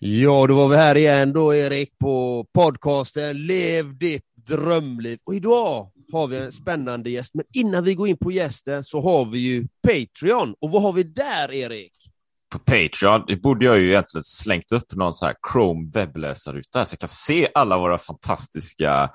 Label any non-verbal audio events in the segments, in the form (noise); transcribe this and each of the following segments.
Ja, då var vi här igen då, Erik, på podcasten Lev ditt drömliv. Och idag har vi en spännande gäst, men innan vi går in på gästen så har vi ju Patreon. Och vad har vi där, Erik? På Patreon det borde jag ju egentligen slängt upp någon så här Chrome webbläsarruta så jag kan se alla våra fantastiska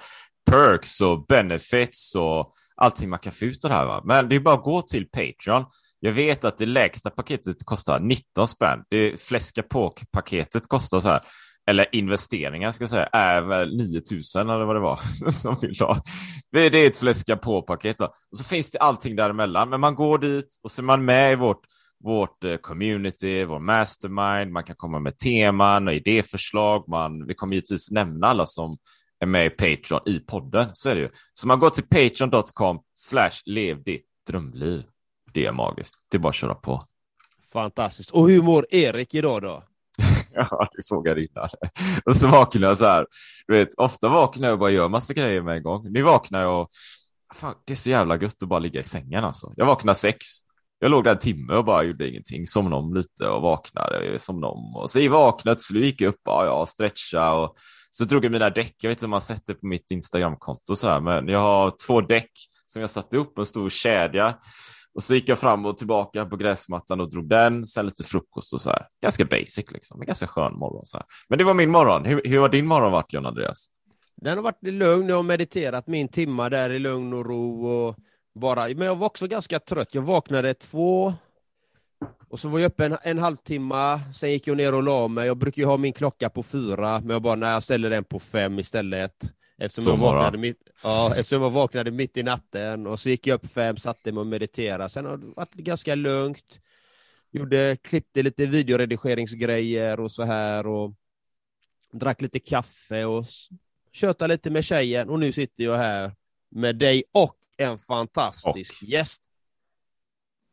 perks och benefits och allting man kan få ut av det här. Va? Men det är bara att gå till Patreon jag vet att det lägsta paketet kostar 19 spänn. Det fläska på-paketet kostar så här, eller investeringar ska jag säga, är väl 9000 eller vad det var (laughs) som vill ha. Det är ett fläska på-paket. Och så finns det allting däremellan, men man går dit och så är man med i vårt vårt eh, community, vår mastermind, man kan komma med teman och idéförslag. Man, vi kommer givetvis nämna alla som är med i Patreon i podden, så är det ju. Så man går till patreon.com slash lev ditt drömliv det är magiskt. Det är bara att köra på. Fantastiskt. Och hur mår Erik idag då? (laughs) ja, du frågar innan. Och så vaknar jag så här. Du vet, ofta vaknar jag och bara gör massa grejer med en gång. Nu vaknar jag och fan, det är så jävla gött att bara ligga i sängen alltså. Jag vaknar sex. Jag låg där en timme och bara gjorde ingenting, somnade om lite och vaknade, somnade om och så i vaknat så gick jag upp, ja, ja, stretcha och så drog jag mina däck. Jag vet inte om man sett det på mitt Instagramkonto så här, men jag har två däck som jag satte upp, en stor kedja och så gick jag fram och tillbaka på gräsmattan och drog den, sen lite frukost och så här. Ganska basic liksom, en ganska skön morgon så här. Men det var min morgon. Hur, hur har din morgon varit John Andreas? Den har varit lugn, jag har mediterat min timma där i lugn och ro och bara, men jag var också ganska trött. Jag vaknade två och så var jag uppe en, en halvtimme, sen gick jag ner och la mig. Jag brukar ju ha min klocka på fyra, men jag bara, nej, jag ställer den på fem istället. Eftersom jag, vaknade mitt, ja, eftersom jag vaknade mitt i natten och så gick jag upp fem, satte mig och mediterade. Sen har det varit ganska lugnt. Gjorde, klippte lite videoredigeringsgrejer och så här och drack lite kaffe och tjötade lite med tjejen och nu sitter jag här med dig och en fantastisk och. gäst.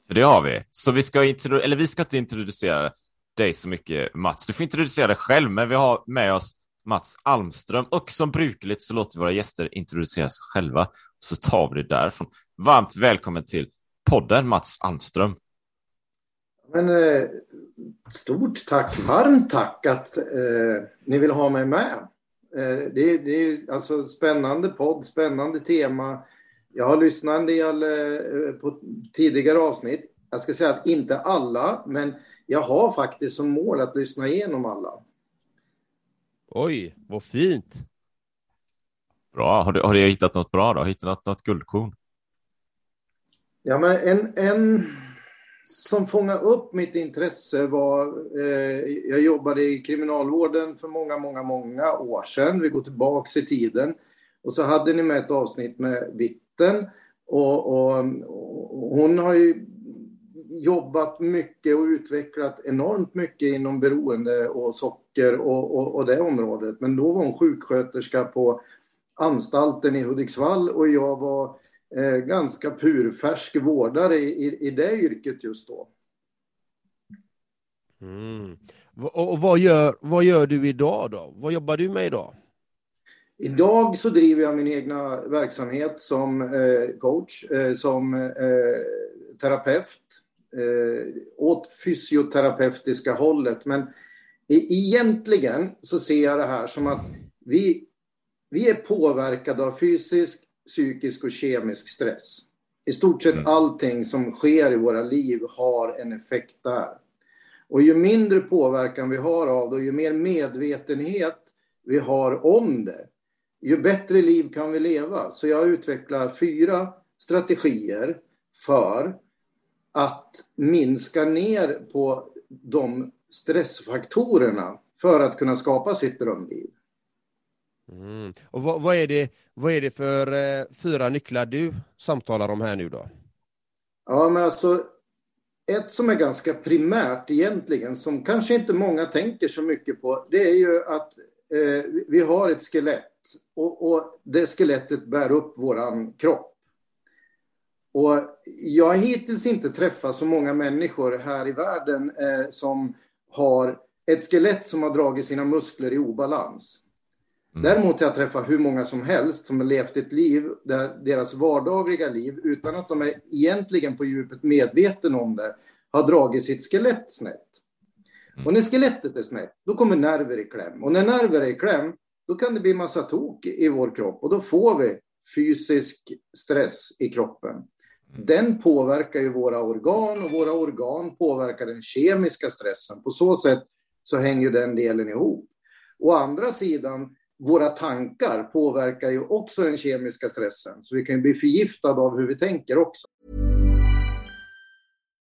För det har vi. Så vi ska, eller vi ska inte introducera dig så mycket Mats. Du får introducera dig själv, men vi har med oss Mats Almström och som brukligt så låter våra gäster introducera sig själva så tar vi det därifrån. Varmt välkommen till podden Mats Almström. Men, eh, stort tack, varmt tack att eh, ni vill ha mig med. Eh, det, det är alltså spännande podd, spännande tema. Jag har lyssnat en del eh, på tidigare avsnitt. Jag ska säga att inte alla, men jag har faktiskt som mål att lyssna igenom alla. Oj, vad fint. Bra. Har du, har du hittat något bra då? Hittat något, något guldkorn? Ja, men en, en som fångade upp mitt intresse var... Eh, jag jobbade i kriminalvården för många, många, många år sedan. Vi går tillbaks i tiden. Och så hade ni med ett avsnitt med Vitten. Och, och, och hon har ju jobbat mycket och utvecklat enormt mycket inom beroende och socker och, och, och det området. Men då var hon sjuksköterska på anstalten i Hudiksvall och jag var eh, ganska purfärsk vårdare i, i, i, det yrket just då. Mm. Och, och vad, gör, vad gör du idag då? Vad jobbar du med idag? Idag så driver jag min egna verksamhet som eh, coach, eh, som eh, terapeut eh, åt fysioterapeutiska hållet. Men egentligen så ser jag det här som att vi, vi är påverkade av fysisk, psykisk och kemisk stress. I stort sett mm. allting som sker i våra liv har en effekt där. Och ju mindre påverkan vi har av det och ju mer medvetenhet vi har om det, ju bättre liv kan vi leva. Så jag utvecklar fyra strategier för att minska ner på de stressfaktorerna för att kunna skapa sitt drömliv. Mm. Och vad, vad, är det, vad är det för eh, fyra nycklar du samtalar om här nu då? Ja, men alltså ett som är ganska primärt egentligen, som kanske inte många tänker så mycket på, det är ju att eh, vi har ett skelett och, och det skelettet bär upp våran kropp. Och jag har hittills inte träffat så många människor här i världen eh, som har ett skelett som har dragit sina muskler i obalans. Mm. Däremot har jag träffat hur många som helst som har levt ett liv där deras vardagliga liv, utan att de är egentligen på djupet medveten om det, har dragit sitt skelett snett. Mm. Och när skelettet är snett, då kommer nerver i kläm. Och när nerver är i kläm, då kan det bli massa tok i vår kropp och då får vi fysisk stress i kroppen. Mm. Den påverkar ju våra organ och våra organ påverkar den kemiska stressen. På så sätt så hänger den delen ihop. Å andra sidan, våra tankar påverkar ju också den kemiska stressen. Så vi kan ju bli förgiftade av hur vi tänker också.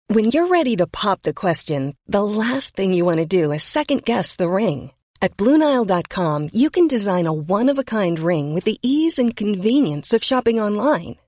When you're ready to pop the question, the last thing you want to do is second guess the ring. At BlueNile.com you can design a one-of-a-kind ring with the ease and convenience of shopping online.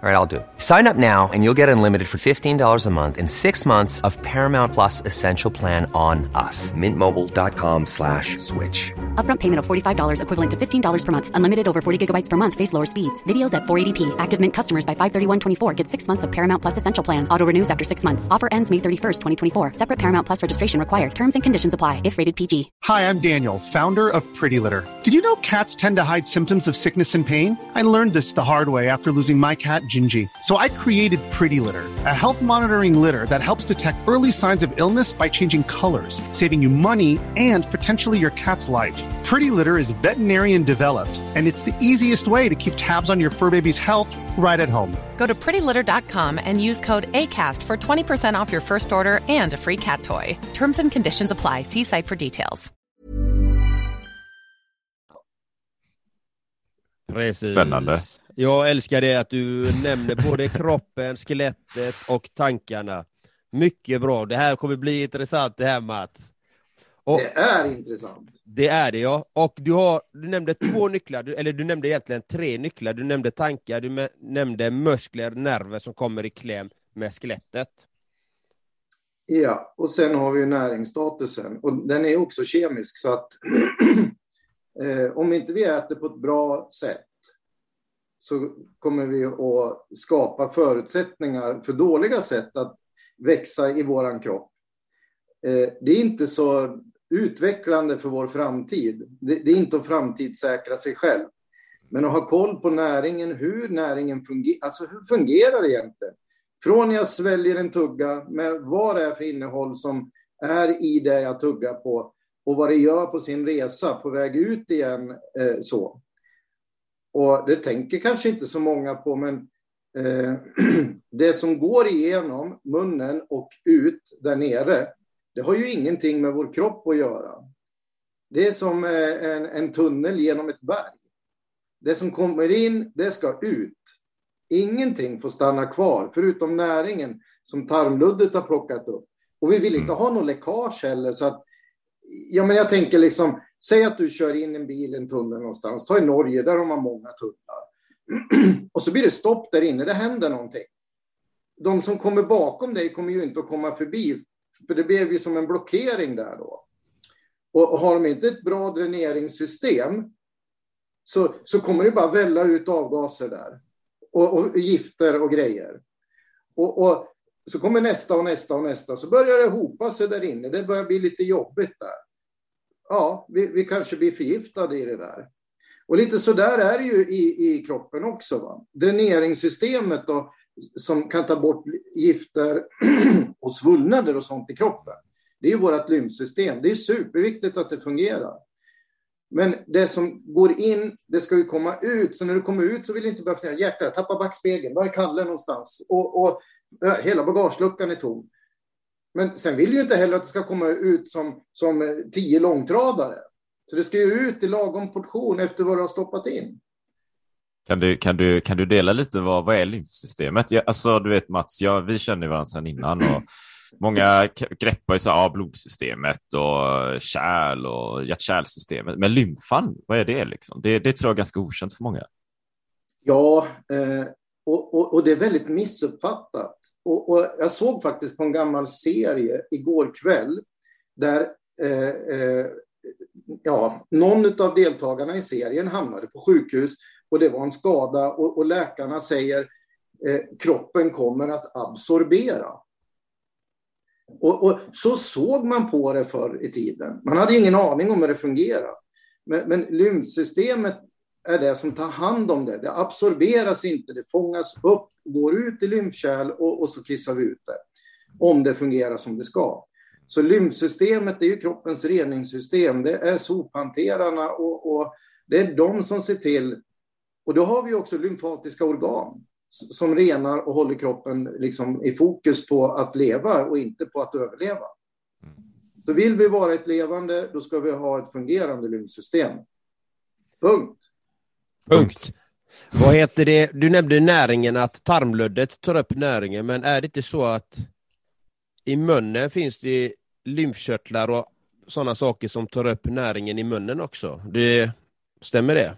All right, I'll do it. Sign up now and you'll get unlimited for $15 a month in six months of Paramount Plus Essential Plan on us. Mintmobile.com slash switch. Upfront payment of $45 equivalent to $15 per month. Unlimited over 40 gigabytes per month. Face lower speeds. Videos at 480p. Active Mint customers by 531.24 get six months of Paramount Plus Essential Plan. Auto renews after six months. Offer ends May 31st, 2024. Separate Paramount Plus registration required. Terms and conditions apply if rated PG. Hi, I'm Daniel, founder of Pretty Litter. Did you know cats tend to hide symptoms of sickness and pain? I learned this the hard way after losing my cat, Gingy. So I created Pretty Litter, a health monitoring litter that helps detect early signs of illness by changing colors, saving you money and potentially your cat's life. Pretty Litter is veterinarian developed, and it's the easiest way to keep tabs on your fur baby's health right at home. Go to prettylitter.com and use code ACAST for 20% off your first order and a free cat toy. Terms and conditions apply. See site for details. Precis. Spännande. Jag älskar det att du nämner både (laughs) kroppen, skelettet och tankarna. Mycket bra. Det här kommer bli intressant det här Mats. Och det är intressant. Det är det ja. Och du, har, du nämnde två nycklar, eller du nämnde egentligen tre nycklar. Du nämnde tankar, du nämnde muskler, nerver som kommer i kläm med skelettet. Ja, och sen har vi näringsstatusen och den är också kemisk så att (clears throat) eh, om inte vi äter på ett bra sätt så kommer vi att skapa förutsättningar för dåliga sätt att växa i våran kropp. Eh, det är inte så utvecklande för vår framtid. Det är inte att framtidssäkra sig själv. Men att ha koll på näringen, hur näringen fungerar, alltså hur fungerar det egentligen? Från jag sväljer en tugga med vad det är för innehåll som är i det jag tuggar på och vad det gör på sin resa på väg ut igen. Eh, så. Och det tänker kanske inte så många på, men eh, (clears throat) det som går igenom munnen och ut där nere, det har ju ingenting med vår kropp att göra. Det är som eh, en, en tunnel genom ett berg. Det som kommer in, det ska ut. Ingenting får stanna kvar, förutom näringen som tarmluddet har plockat upp. Och vi vill inte mm. ha något läckage heller. Så att, ja, men jag tänker liksom, säg att du kör in en bil i en tunnel någonstans. Ta i Norge, där har man många tunnlar. (clears throat) och så blir det stopp där inne, det händer någonting. De som kommer bakom dig kommer ju inte att komma förbi, för det blev ju som en blockering där då. Och har de inte ett bra dräneringssystem så, så kommer det bara välla ut avgaser där. Och, och gifter och grejer. Och, och, så kommer nästa och nästa och nästa. Så börjar det hopa sig där inne. Det börjar bli lite jobbigt där. Ja, vi, vi kanske blir förgiftade i det där. Och lite så där är det ju i, i kroppen också. Va? Dräneringssystemet då, som kan ta bort gifter (clears throat) och svullnader och sånt i kroppen. Det är ju vårt lymfsystem. Det är superviktigt att det fungerar. Men det som går in, det ska ju komma ut. Så när du kommer ut så vill du inte behöva fundera, jag tappa backspegeln, var är Kalle någonstans? Och, och äh, hela bagageluckan är tom. Men sen vill du ju inte heller att det ska komma ut som, som tio långtradare. Så det ska ju ut i lagom portion efter vad du har stoppat in. Kan du, kan du, kan du dela lite vad, vad är lymfsystemet? Jag, alltså, du vet Mats, jag, vi känner varandra sedan innan och många greppar ju så här, ah, blodsystemet och kärl och hjärt-kärlsystemet. Men lymfan, vad är det liksom? Det, det tror jag är ganska okänt för många. Ja, eh, och, och, och, det är väldigt missuppfattat. Och, och, jag såg faktiskt på en gammal serie igår kväll där eh, eh, ja, någon av deltagarna i serien hamnade på sjukhus och det var en skada och, och läkarna säger eh, kroppen kommer att absorbera. Och, och, så såg man på det förr i tiden. Man hade ingen aning om hur det fungerade. Men, men lymfsystemet är det som tar hand om det. Det absorberas inte, det fångas upp, går ut i lymfkärl och, och så kissar vi ut det. Om det fungerar som det ska. Så lymfsystemet är ju kroppens reningssystem. Det är sophanterarna och, och det är de som ser till. Och då har vi också lymfatiska organ som renar och håller kroppen liksom i fokus på att leva och inte på att överleva. Så vill vi vara ett levande, då ska vi ha ett fungerande lymfsystem. Punkt. Punkt. Vad heter det? Du nämnde näringen, att tarmluddet tar upp näringen, men är det inte så att i munnen finns det lymfkörtlar och sådana saker som tar upp näringen i munnen också? Det, stämmer det?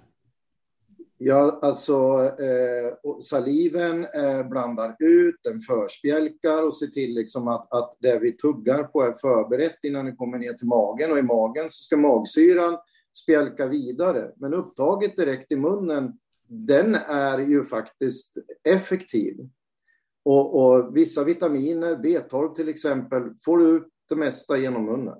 Ja, alltså eh, saliven eh, blandar ut, den förspjälkar och ser till liksom att, att det vi tuggar på är förberett innan det kommer ner till magen och i magen så ska magsyran spjälka vidare. Men upptaget direkt i munnen, den är ju faktiskt effektiv. Och, och vissa vitaminer, B12 till exempel, får du ut det mesta genom munnen.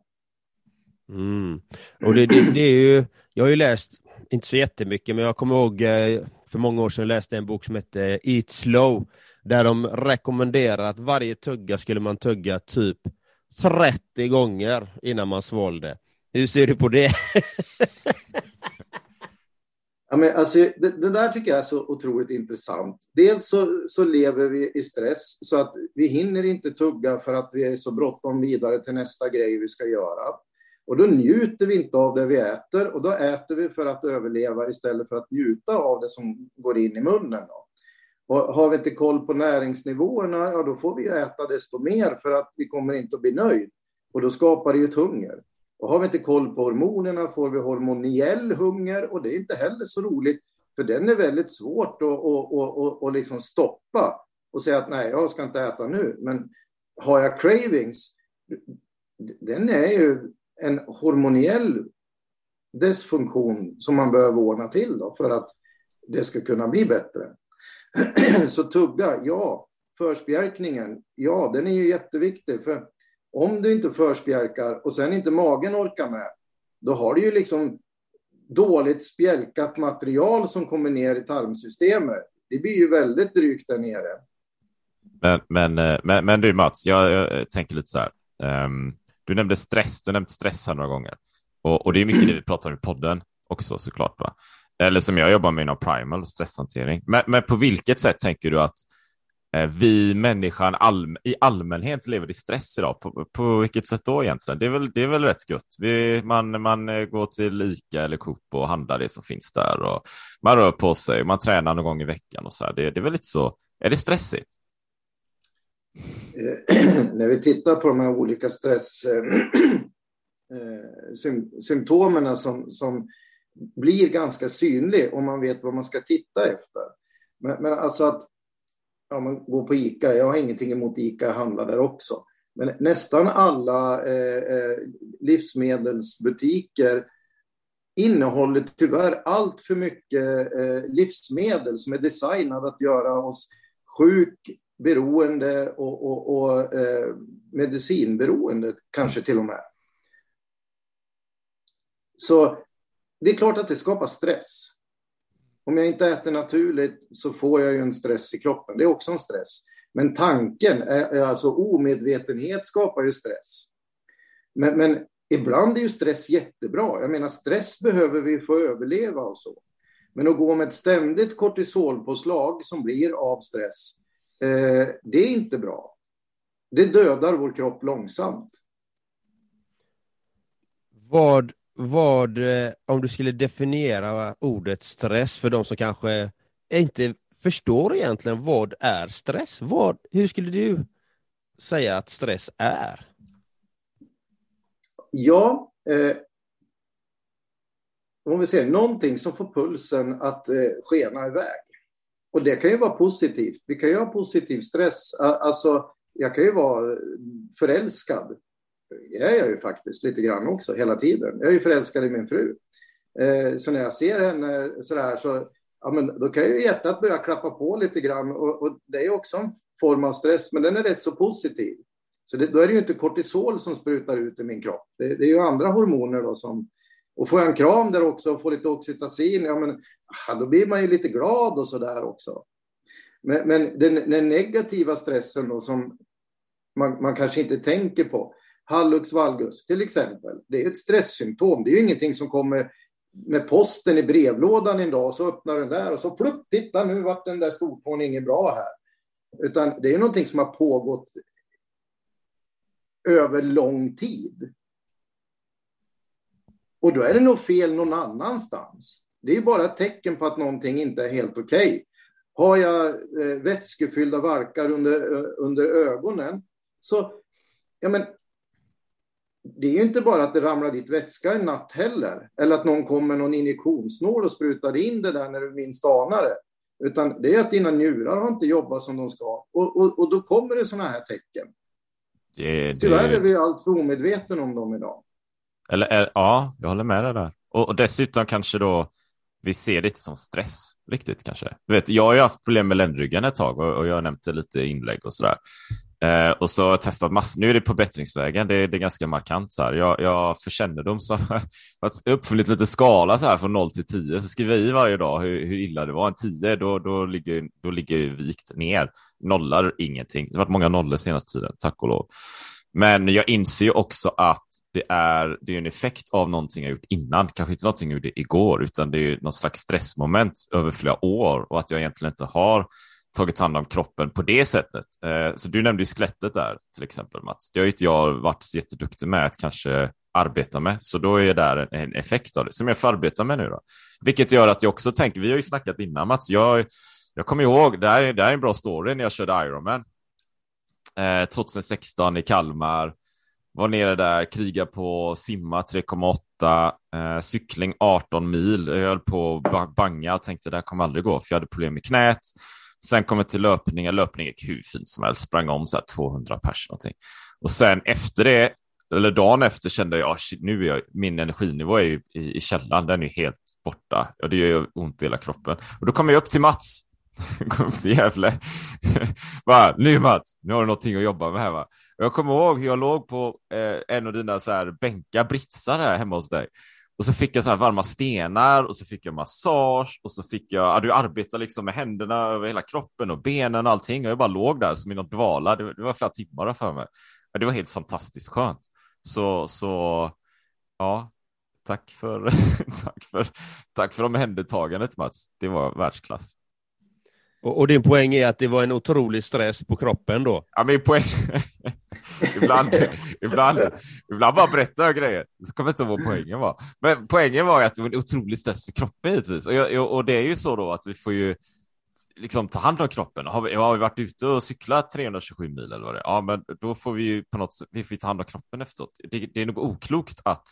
Mm. Och det, det, det, är ju, jag har ju läst, inte så jättemycket, men jag kommer ihåg eh, för många år sedan läste en bok som hette eh, Eat Slow, där de rekommenderar att varje tugga skulle man tugga typ 30 gånger innan man svalde. Hur ser du på det? (laughs) ja, men alltså, det, det, där tycker jag är så otroligt intressant. Dels så, så lever vi i stress så att vi hinner inte tugga för att vi är så bråttom vidare till nästa grej vi ska göra. Och då njuter vi inte av det vi äter och då äter vi för att överleva istället för att njuta av det som går in i munnen. Då. Och har vi inte koll på näringsnivåerna, ja då får vi äta desto mer för att vi kommer inte att bli nöjd. Och då skapar det ju ett hunger. Och har vi inte koll på hormonerna får vi hormoniell hunger och det är inte heller så roligt för den är väldigt svårt att, att, att, att, att liksom stoppa och säga att nej, jag ska inte äta nu. Men har jag cravings, den är ju en hormoniell dysfunktion som man behöver ordna till då för att det ska kunna bli bättre. (clears throat) Så tugga, ja. Förspjälkningen, ja, den är ju jätteviktig. För om du inte förspjälkar och sen inte magen orkar med, då har du ju liksom dåligt spjälkat material som kommer ner i tarmsystemet. Det blir ju väldigt drygt där nere. Men, men, eh, men, men du Mats, jag, jag tänker lite så här. Um, du nämnde stress, du nämnde stress här några gånger. Och, och det är mycket det vi pratar om i podden också såklart. Va? Eller som jag jobbar med inom Primal, stresshantering. Men, men på vilket sätt tänker du att eh, vi människan all, i allmänhet lever i stress idag? På, på vilket sätt då egentligen? Det är väl, det är väl rätt gött. Vi, man, man eh, går till Ica eller Coop och handlar det som finns där och man rör på sig, man tränar någon gång i veckan och så här. Det, det är väl lite så. Är det stressigt? Eh, (clears throat) när vi tittar på de här olika stresssymptomen eh, (clears throat) eh, som, som blir ganska synlig om man vet vad man ska titta efter. Men, men alltså att ja, man går på ICA, jag har ingenting emot ICA, jag handlar där också. Men nästan alla eh, livsmedelsbutiker innehåller tyvärr allt för mycket eh, livsmedel som är designade att göra oss sjuk, beroende och, och, och eh, medicinberoende kanske till och med. Så det är klart att det skapar stress. Om jag inte äter naturligt så får jag ju en stress i kroppen. Det är också en stress. Men tanken, är, alltså omedvetenhet skapar ju stress. Men, men ibland är ju stress jättebra. Jag menar stress behöver vi få överleva och så. Men att gå med ett ständigt kortisolpåslag som blir av stress, Eh, det är inte bra. Det dödar vår kropp långsamt. Vad, vad, eh, om du skulle definiera ordet stress för de som kanske inte förstår egentligen vad är stress? Vad, hur skulle du säga att stress är? Ja, eh, om vi ser någonting som får pulsen att eh, skena iväg. Och det kan ju vara positivt. Vi kan ju ha positiv stress. Alltså, jag kan ju vara förälskad. det är jag ju faktiskt lite grann också, hela tiden. Jag är ju förälskad i min fru. Eh, så när jag ser henne sådär så, ja men då kan ju hjärtat börja klappa på lite grann och, och det är också en form av stress, men den är rätt så positiv. Så det, då är det ju inte kortisol som sprutar ut i min kropp. Det, det är ju andra hormoner då som... Och får jag en kram där också och får lite oxytocin, ja men då blir man ju lite glad och sådär också. Men, men den, den, negativa stressen då som man, man kanske inte tänker på, hallux valgus till exempel, det är ett stresssymptom. Det är ju ingenting som kommer med posten i brevlådan en dag så öppnar den där och så plupp, titta nu vart den där stortån inget bra här. Utan det är någonting som har pågått över lång tid. Och då är det nog fel någon annanstans. Det är bara ett tecken på att någonting inte är helt okej. Okay. Har jag eh, vätskefyllda varkar under, under ögonen så, ja men, det är ju inte bara att det ramlar dit vätska en natt heller. Eller att någon kommer med någon injektionsnål och sprutar in det där när du minst anar det. Utan det är att dina njurar har inte jobbat som de ska. Och, och, och då kommer det sådana här tecken. Det, det... Tyvärr är vi alltför omedvetna om dem idag. Eller eh, ja, jag håller med dig där. Och, och dessutom kanske då vi ser det inte som stress riktigt kanske. Du vet, jag har ju haft problem med ländryggen ett tag och, och jag har nämnt det lite inlägg och sådär. Eh, och så har jag testat massor. Nu är det på bättringsvägen. Det, det är ganska markant. Så här. Jag, jag för kännedom så (laughs) har jag uppfunnit lite skala så här från 0 till 10. Så skriver jag i varje dag hur, hur illa det var. En 10 då, då, ligger, då ligger vikt ner. Nollar ingenting. Det har varit många nollor senaste tiden, tack och lov. Men jag inser ju också att det är, det är en effekt av någonting jag gjort innan. Kanske inte någonting jag gjorde igår, utan det är någon slags stressmoment över flera år och att jag egentligen inte har tagit hand om kroppen på det sättet. Eh, så du nämnde ju skelettet där till exempel Mats. Det har ju inte jag varit så jätteduktig med att kanske arbeta med, så då är det där en effekt av det som jag får arbeta med nu då. Vilket gör att jag också tänker, vi har ju snackat innan Mats, jag, jag kommer ihåg, det här, är, det här är en bra story när jag körde Ironman. Eh, 2016 i Kalmar, var nere där, kriga på simma 3,8, eh, cykling 18 mil. Jag höll på att banga, tänkte det här kommer aldrig gå, för jag hade problem med knät. Sen kom jag till löpningar, löpning gick hur fint som helst, sprang om så här 200 pers någonting. Och sen efter det, eller dagen efter kände jag, nu är jag, min energinivå är ju i, i källan, den är helt borta. Och det gör ont i hela kroppen. Och då kom jag upp till Mats, (laughs) kom upp till Gävle. (laughs) Bara, nu Mats, nu har du någonting att jobba med här va. Jag kommer ihåg jag låg på eh, en av dina så här bänkar, britsar här hemma hos dig. Och så fick jag så här varma stenar och så fick jag massage och så fick jag, ja, du arbetar liksom med händerna över hela kroppen och benen och allting och jag bara låg där som i något dvala. Det, det var flera timmar för mig. Ja, det var helt fantastiskt skönt. Så, så ja, tack för, (laughs) tack för, tack för omhändertagandet Mats. Det var världsklass. Och, och, din poäng är att det var en otrolig stress på kroppen då? Ja, min poäng... (laughs) ibland, ibland, ibland bara berättar jag grejer. Så kommer inte ihåg vad poängen var. Men poängen var ju att det var en otrolig stress för kroppen givetvis. Och, jag, och det är ju så då att vi får ju liksom ta hand om kroppen. Har vi, har vi varit ute och cyklat 327 mil eller vad det är, ja, men då får vi ju på något sätt, vi får ta hand om kroppen efteråt. Det, det är nog oklokt att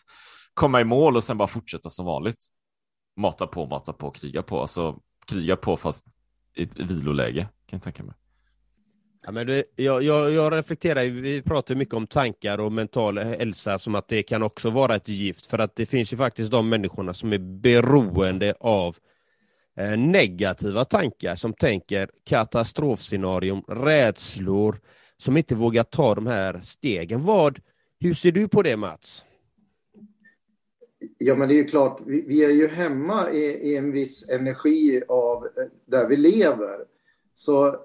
komma i mål och sen bara fortsätta som vanligt. Mata på, mata på, kriga på. Alltså kriga på fast i ett viloläge, kan jag tänka mig. Ja, men det, jag, jag, jag reflekterar, vi pratar mycket om tankar och mental hälsa som att det kan också vara ett gift, för att det finns ju faktiskt de människorna som är beroende av eh, negativa tankar, som tänker katastrofscenarium, rädslor, som inte vågar ta de här stegen. Vad, hur ser du på det Mats? Ja, men det är ju klart, vi, vi är ju hemma i, i, en viss energi av eh, där vi lever. Så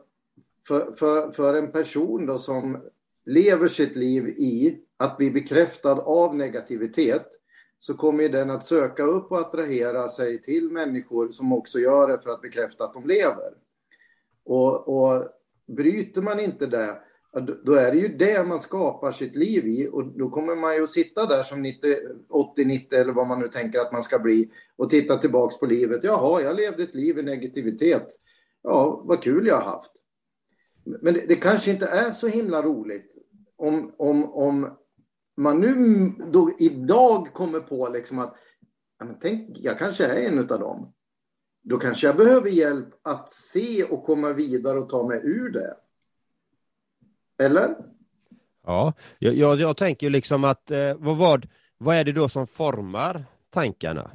för, för, för en person då som lever sitt liv i att bli bekräftad av negativitet så kommer den att söka upp och attrahera sig till människor som också gör det för att bekräfta att de lever. Och, och bryter man inte det då är det ju det man skapar sitt liv i och då kommer man ju att sitta där som 80-90 eller vad man nu tänker att man ska bli och titta tillbaks på livet. Jaha, jag levde ett liv i negativitet. Ja, vad kul jag har haft. Men det, det kanske inte är så himla roligt om, om, om man nu då, idag kommer på liksom att ja, men tänk, jag kanske är en av dem. Då kanske jag behöver hjälp att se och komma vidare och ta mig ur det. Eller? Ja, jag, jag, jag tänker liksom att eh, vad, vad, vad är det då som formar tankarna?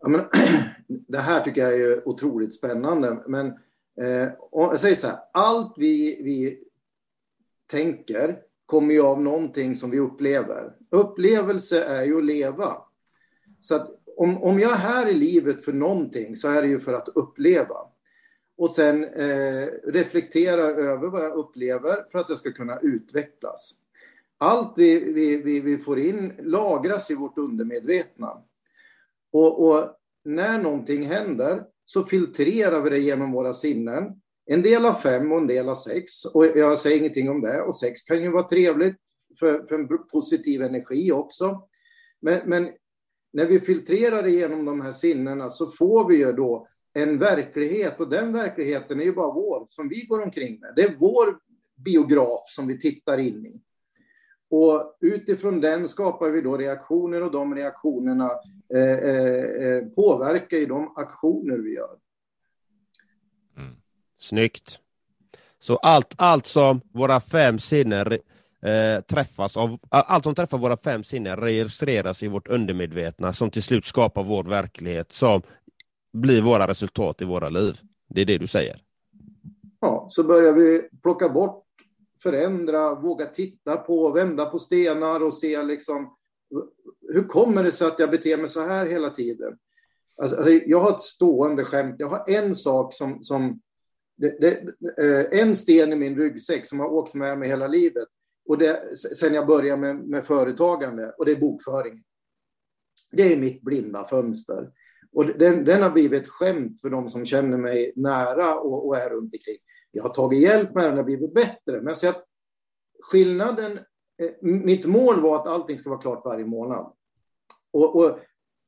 Ja, men, (clears throat) det här tycker jag är otroligt spännande. Men eh, jag säger så här, allt vi, vi tänker kommer ju av någonting som vi upplever. Upplevelse är ju att leva. Så att om, om jag är här i livet för någonting så är det ju för att uppleva. Och sen eh, reflektera över vad jag upplever för att jag ska kunna utvecklas. Allt vi, vi, vi, vi får in lagras i vårt undermedvetna. Och, och, när någonting händer så filtrerar vi det genom våra sinnen. En del har fem och en del har sex. Och jag säger ingenting om det. Och sex kan ju vara trevligt för, för en positiv energi också. Men, men när vi filtrerar det genom de här sinnena så får vi ju då en verklighet och den verkligheten är ju bara vår, som vi går omkring med. Det är vår biograf som vi tittar in i. Och utifrån den skapar vi då reaktioner och de reaktionerna eh, eh, eh påverkar ju de aktioner vi gör. Mm. Snyggt. Så allt, allt som våra fem sinnen eh, träffas av, allt som träffar våra fem sinnen registreras i vårt undermedvetna som till slut skapar vår verklighet som blir våra resultat i våra liv. Det är det du säger. Ja, så börjar vi plocka bort, förändra, våga titta på, vända på stenar och se liksom hur kommer det sig att jag beter mig så här hela tiden? Alltså, alltså jag har ett stående skämt. Jag har en sak som, som det, det, eh, en sten i min ryggsäck som har åkt med mig hela livet. Och det, sen jag började med, med företagande och det är bokföring. Det är mitt blinda fönster. Och den, den har blivit ett skämt för de som känner mig nära och, och är runt omkring. Jag har tagit hjälp med den, och blivit bättre. Men jag säger att skillnaden, eh, mitt mål var att allting ska vara klart varje månad. Och, och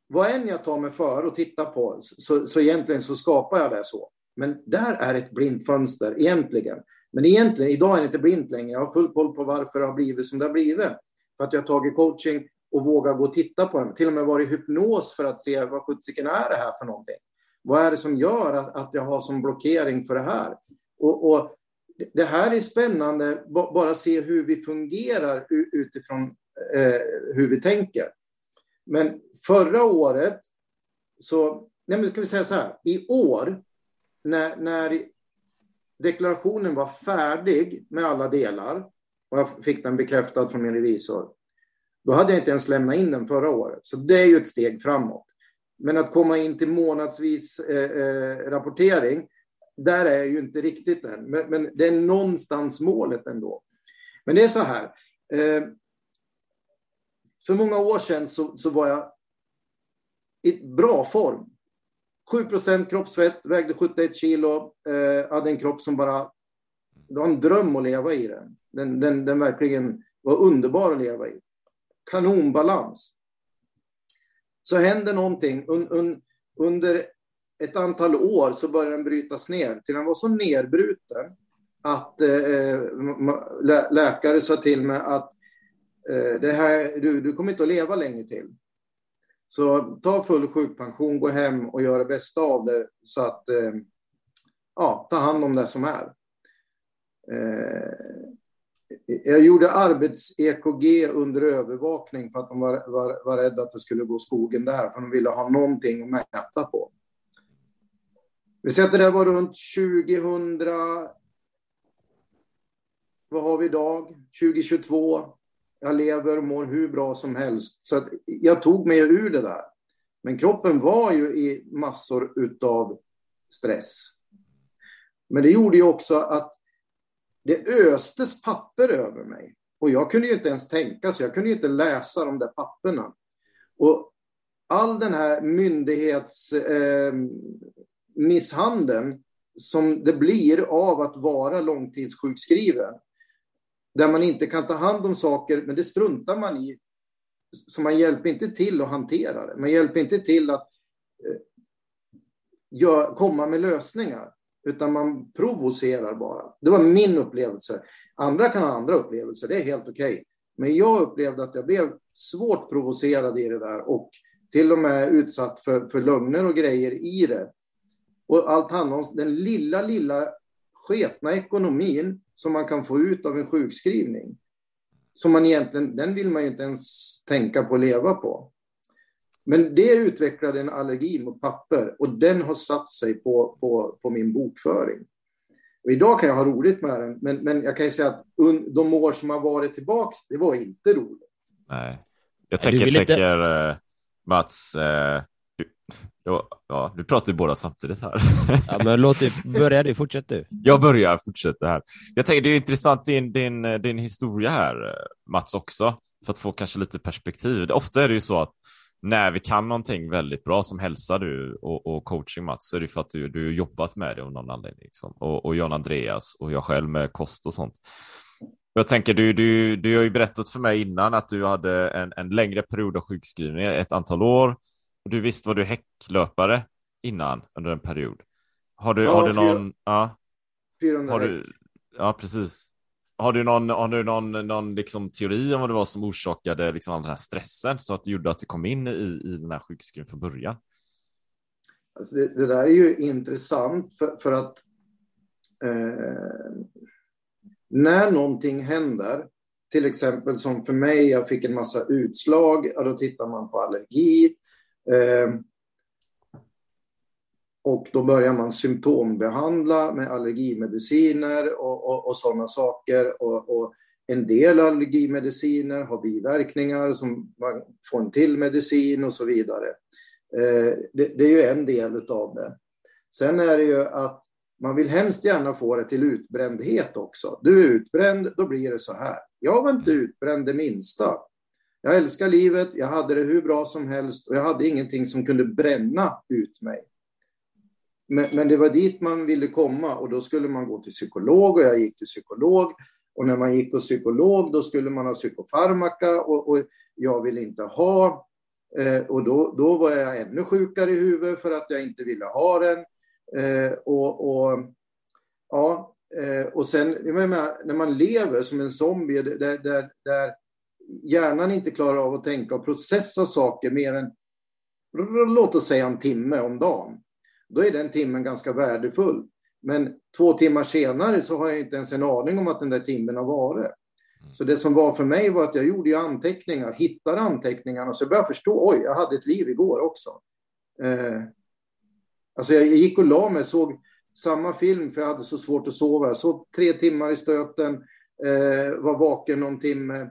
vad än jag tar mig för och tittar på, så, så egentligen så skapar jag det så. Men där är ett blint fönster egentligen. Men egentligen, idag är det inte blint längre. Jag har full koll på varför det har blivit som det har blivit. För att jag har tagit coaching och vågat gå och titta på den. Till och med varit i hypnos för att se vad sjuttsiken är det här för någonting. Vad är det som gör att, att jag har som blockering för det här? Och, och det här är spännande, bara se hur vi fungerar utifrån eh, hur vi tänker. Men förra året så, nej men ska vi säga så här, i år när, när deklarationen var färdig med alla delar och jag fick den bekräftad från min revisor, då hade jag inte ens lämnat in den förra året. Så det är ju ett steg framåt. Men att komma in till månadsvis eh, eh, rapportering, där är jag ju inte riktigt än. Men, men, det är någonstans målet ändå. Men det är så här. Eh, för många år sedan så, så var jag i bra form. 7% kroppsfett, vägde 71 kilo, eh, hade en kropp som bara... Det var en dröm att leva i den. Den, den, den verkligen var underbar att leva i kanonbalans. Så händer någonting. Un, un, under ett antal år så började den brytas ner. Till den var så nedbruten att eh, eh lä läkare sa till mig att eh, det här, du, du kommer inte att leva länge till. Så ta full sjukpension, gå hem och gör det bästa av det så att eh, ja, ta hand om det som är. Eh, jag gjorde arbets-EKG under övervakning för att de var, var, var rädda att det skulle gå skogen där, för de ville ha någonting att mäta på. Vi säger att det där var runt 2000... Vad har vi idag? 2022. Jag lever och mår hur bra som helst. Så jag tog mig ur det där. Men kroppen var ju i massor utav stress. Men det gjorde ju också att det östes papper över mig. Och jag kunde ju inte ens tänka, så jag kunde ju inte läsa de där papperna. Och all den här myndighets... eh, misshandeln som det blir av att vara långtidssjukskriven, där man inte kan ta hand om saker, men det struntar man i. Så man hjälper inte till att hantera det. Man hjälper inte till att eh, gör, komma med lösningar utan man provocerar bara. Det var min upplevelse. Andra kan ha andra upplevelser, det är helt okej. Okay. Men jag upplevde att jag blev svårt provocerad i det där och till och med utsatt för, för lögner och grejer i det. Och allt handlar om den lilla, lilla sketna ekonomin som man kan få ut av en sjukskrivning. Som man egentligen, den vill man ju inte ens tänka på att leva på. Men det utvecklade en allergi mot papper och den har satt sig på, på, på min bokföring. Och idag kan jag ha roligt med den, men, men jag kan ju säga att un, de år som har varit tillbaks, det var inte roligt. Nej. Jag tänker, vill inte- tänker eh, Mats, eh, du, ja, nu pratar vi båda samtidigt här. Ja, men låt det, börja du, fortsätt du. Jag börjar, fortsätter här. Jag tänker, det är intressant din, din, din historia här, Mats, också, för att få kanske lite perspektiv. Ofta är det ju så att när vi kan någonting väldigt bra som hälsa du och, och coaching Mats, så är det för att du, du jobbat med det av någon anledning. Liksom. Och, och John Andreas och jag själv med kost och sånt. Jag tänker, du, du, du har ju berättat för mig innan att du hade en, en längre period av sjukskrivning, ett antal år. Och du visste vad du häcklöpare innan under en period. Har du, Ja, har du någon... Ja. 400 Har du, ja, precis. Har du någon, har du någon, någon liksom teori om vad det var som orsakade liksom all den här stressen så att det gjorde att du kom in i, i den här sjukskrivningen från början? Alltså det, det där är ju intressant för, för att eh, när någonting händer, till exempel som för mig, jag fick en massa utslag, ja, då tittar man på allergi. Eh, och då börjar man symptombehandla med allergimediciner och, och, och sådana saker. Och, och en del allergimediciner har biverkningar som man får en till medicin och så vidare. Eh, det, det är ju en del av det. Sen är det ju att man vill hemskt gärna få det till utbrändhet också. Du är utbränd, då blir det så här. Jag var inte utbränd det minsta. Jag älskar livet, jag hade det hur bra som helst och jag hade ingenting som kunde bränna ut mig. Men, men det var dit man ville komma och då skulle man gå till psykolog och jag gick till psykolog. Och när man gick på psykolog då skulle man ha psykofarmaka och, och jag ville inte ha. Eh, och då, då var jag ännu sjukare i huvudet för att jag inte ville ha den. Eh, och, och, ja, eh, och sen jag menar, när man lever som en zombie där, där, där hjärnan inte klarar av att tänka och processa saker mer än låt oss säga en timme om dagen. Då är den timmen ganska värdefull. Men två timmar senare så har jag inte ens en aning om att den där timmen har varit. Så det som var för mig var att jag gjorde ju anteckningar, hittade anteckningarna och så började jag förstå, oj, jag hade ett liv igår också. Eh, alltså jag gick och la mig, såg samma film för jag hade så svårt att sova. Jag sov tre timmar i stöten, eh, var vaken någon timme.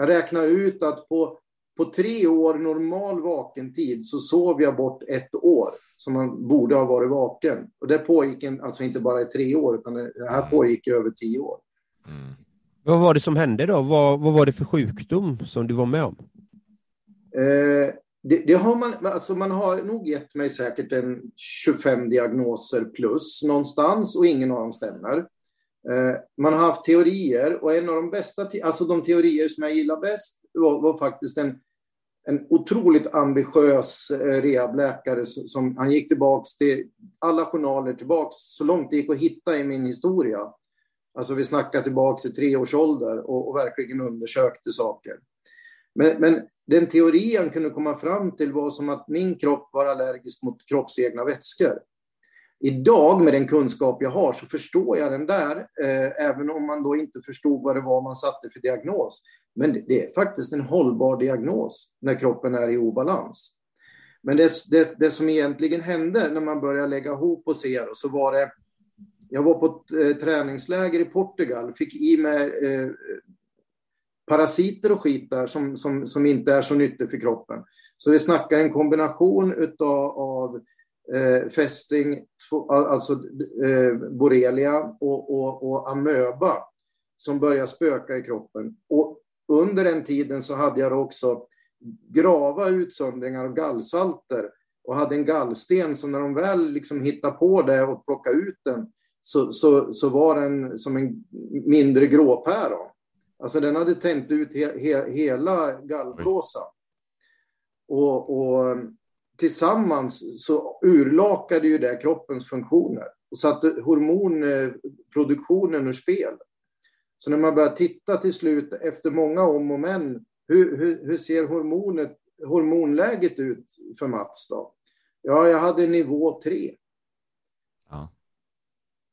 Jag räknade ut att på, på tre år normal vaken tid så sov jag bort ett år som man borde ha varit vaken. Och det pågick en, alltså inte bara i tre år, utan det det här pågick i över tio år. Mm. Vad var det som hände då? Vad, vad var det för sjukdom som du var med om? Eh, det, det har man, alltså man har nog gett mig säkert en 25 diagnoser plus någonstans och ingen av dem stämmer. Eh, man har haft teorier och en av de bästa, alltså de teorier som jag gillar bäst var, var faktiskt en, en otroligt ambitiös eh, rehabläkare som, som han gick tillbaks till alla journaler tillbaks så långt det gick att hitta i min historia. Alltså vi snackar tillbaks i tre års ålder och, och verkligen undersökte saker. Men, men den teori han kunde komma fram till var som att min kropp var allergisk mot kroppsegna vätskor. Idag med den kunskap jag har så förstår jag den där, eh, även om man då inte förstod vad det var man satte för diagnos. Men det, det är faktiskt en hållbar diagnos när kroppen är i obalans. Men det, det, det som egentligen hände när man började lägga ihop och se så var det, jag var på ett eh, träningsläger i Portugal, fick i mig eh, parasiter och skit där som, som, som inte är så nyttigt för kroppen. Så vi snackar en kombination utav, av eh, fästing, två- alltså eh, borrelia och, och, och amöba som börjar spöka i kroppen. Och under den tiden så hade jag också grava utsöndringar av gallsalter och hade en gallsten som när de väl liksom hittade på det och plockade ut den så, så, så var den som en mindre gråpäron. Alltså den hade tänt ut he, he, hela gallblåsan. Och, och tillsammans så urlakade ju det kroppens funktioner och satte hormonproduktionen ur spel. Så när man börjar titta till slut efter många om och men, hur, hur, hur ser hormonet, hormonläget ut för Mats då? Ja, jag hade nivå 3. Ja.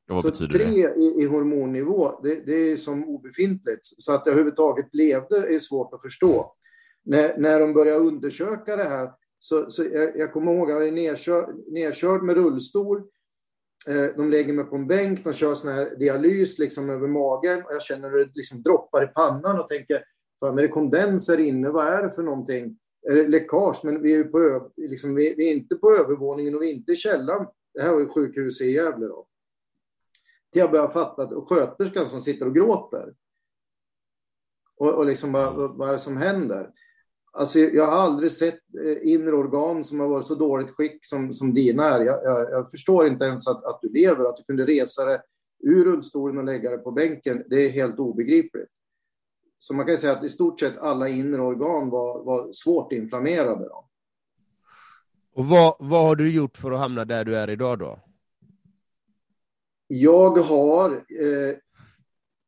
Och vad så betyder tre det? i, i hormonnivå, det, det är som obefintligt. Så att jag överhuvudtaget levde är svårt att förstå. När, när de började undersöka det här, så, så jag, jag kommer ihåg jag är nerkörd, nerkörd med rullstol. Eh, de lägger mig på en bänk, de kör sån här dialys liksom över magen och jag känner hur det liksom droppar i pannan och tänker, fan är det kondens inne, vad är det för någonting? Är det läckage? Men vi är, på, liksom, vi, vi är inte på övervåningen och vi är inte i källaren. Det här var ju sjukhus i Gävle då till jag börjar fatta att och sköterskan som sitter och gråter. Och, och liksom bara, vad vad är det som händer? Alltså, jag har aldrig sett eh, inre organ som har varit så dåligt skick som, som dina är. Jag, jag, jag förstår inte ens att, att du lever, att du kunde resa dig ur rullstolen och lägga dig på bänken. Det är helt obegripligt. Så man kan säga att i stort sett alla inre organ var, var svårt inflammerade. Då. Och vad, vad har du gjort för att hamna där du är idag då? Jag har eh,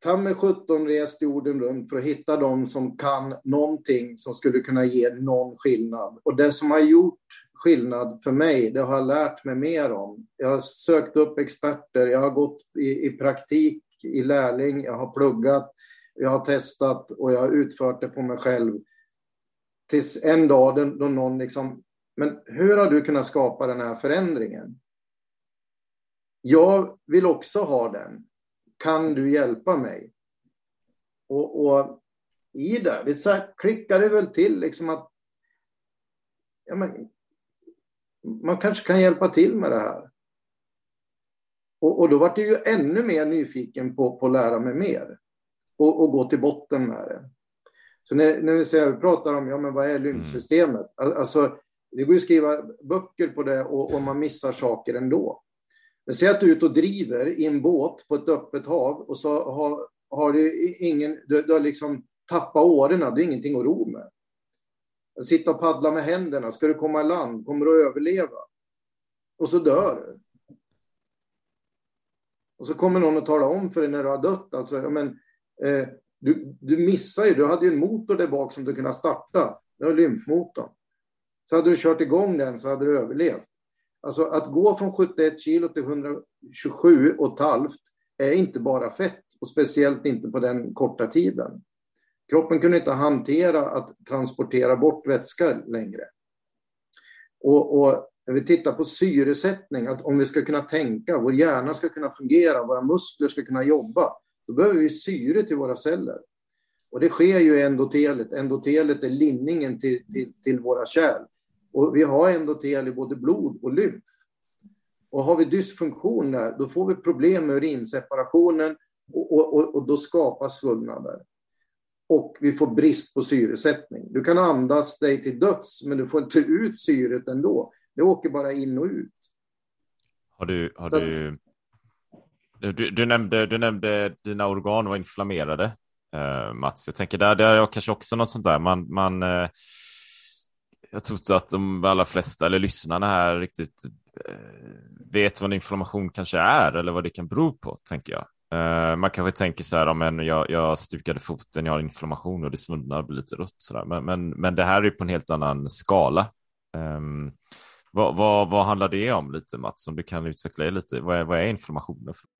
ta mig 17 rest jorden runt för att hitta de som kan någonting som skulle kunna ge någon skillnad. Och det som har gjort skillnad för mig, det har jag lärt mig mer om. Jag har sökt upp experter, jag har gått i, i praktik i lärling, jag har pluggat, jag har testat och jag har utfört det på mig själv. Tills en dag då, då någon liksom, men hur har du kunnat skapa den här förändringen? Jag vill också ha den. Kan du hjälpa mig? Och, och i det, det så här, klickar det väl till liksom att ja, men, man kanske kan hjälpa till med det här. Och, och då var det ju ännu mer nyfiken på, på att lära mig mer och, och gå till botten med det. Så när, när vi, säger, vi pratar om ja, men vad är lymfsystemet? Alltså, det går ju att skriva böcker på det och, och man missar saker ändå. Men säg att du är ute och driver i en båt på ett öppet hav och så har, har du ingen, du, du har liksom tappat årorna, du har ingenting att ro med. Sitta och paddla med händerna, ska du komma i land, kommer du att överleva? Och så dör du. Och så kommer någon att tala om för dig när du har dött, alltså, men, eh, du, du missar ju, du hade ju en motor där bak som du kunde starta, det var lymfmotorn. Så hade du kört igång den så hade du överlevt. Alltså att gå från 71 kilo till 127 och ett halvt är inte bara fett och speciellt inte på den korta tiden. Kroppen kunde inte hantera att transportera bort vätska längre. Och, och när vi tittar på syresättning, att om vi ska kunna tänka, vår hjärna ska kunna fungera, våra muskler ska kunna jobba, då behöver vi syre till våra celler. Och det sker ju i endotelet. Endotelet är linningen till, till, till våra kärl. Och vi har endotel i både blod och lymf. Och har vi dysfunktion där, då får vi problem med urinseparationen och, och, och, och då skapas svullnader. Och vi får brist på syresättning. Du kan andas dig till döds, men du får inte ut syret ändå. Det åker bara in och ut. Har du, har du, du, du, nämnde, du nämnde dina organ var inflammerade, eh, Mats. Jag tänker där, där är jag kanske också något sånt där. Man, man, eh, jag tror inte att de allra flesta, eller lyssnarna här, riktigt eh, vet vad en inflammation kanske är eller vad det kan bero på, tänker jag. Eh, man kanske tänker så här, om en, jag, jag stukade foten, jag har inflammation och det svullnar, blir lite rött. Så där. Men, men, men det här är på en helt annan skala. Um, vad, vad, vad handlar det om lite Mats, om du kan utveckla det lite? Vad är, vad är inflammationen? För?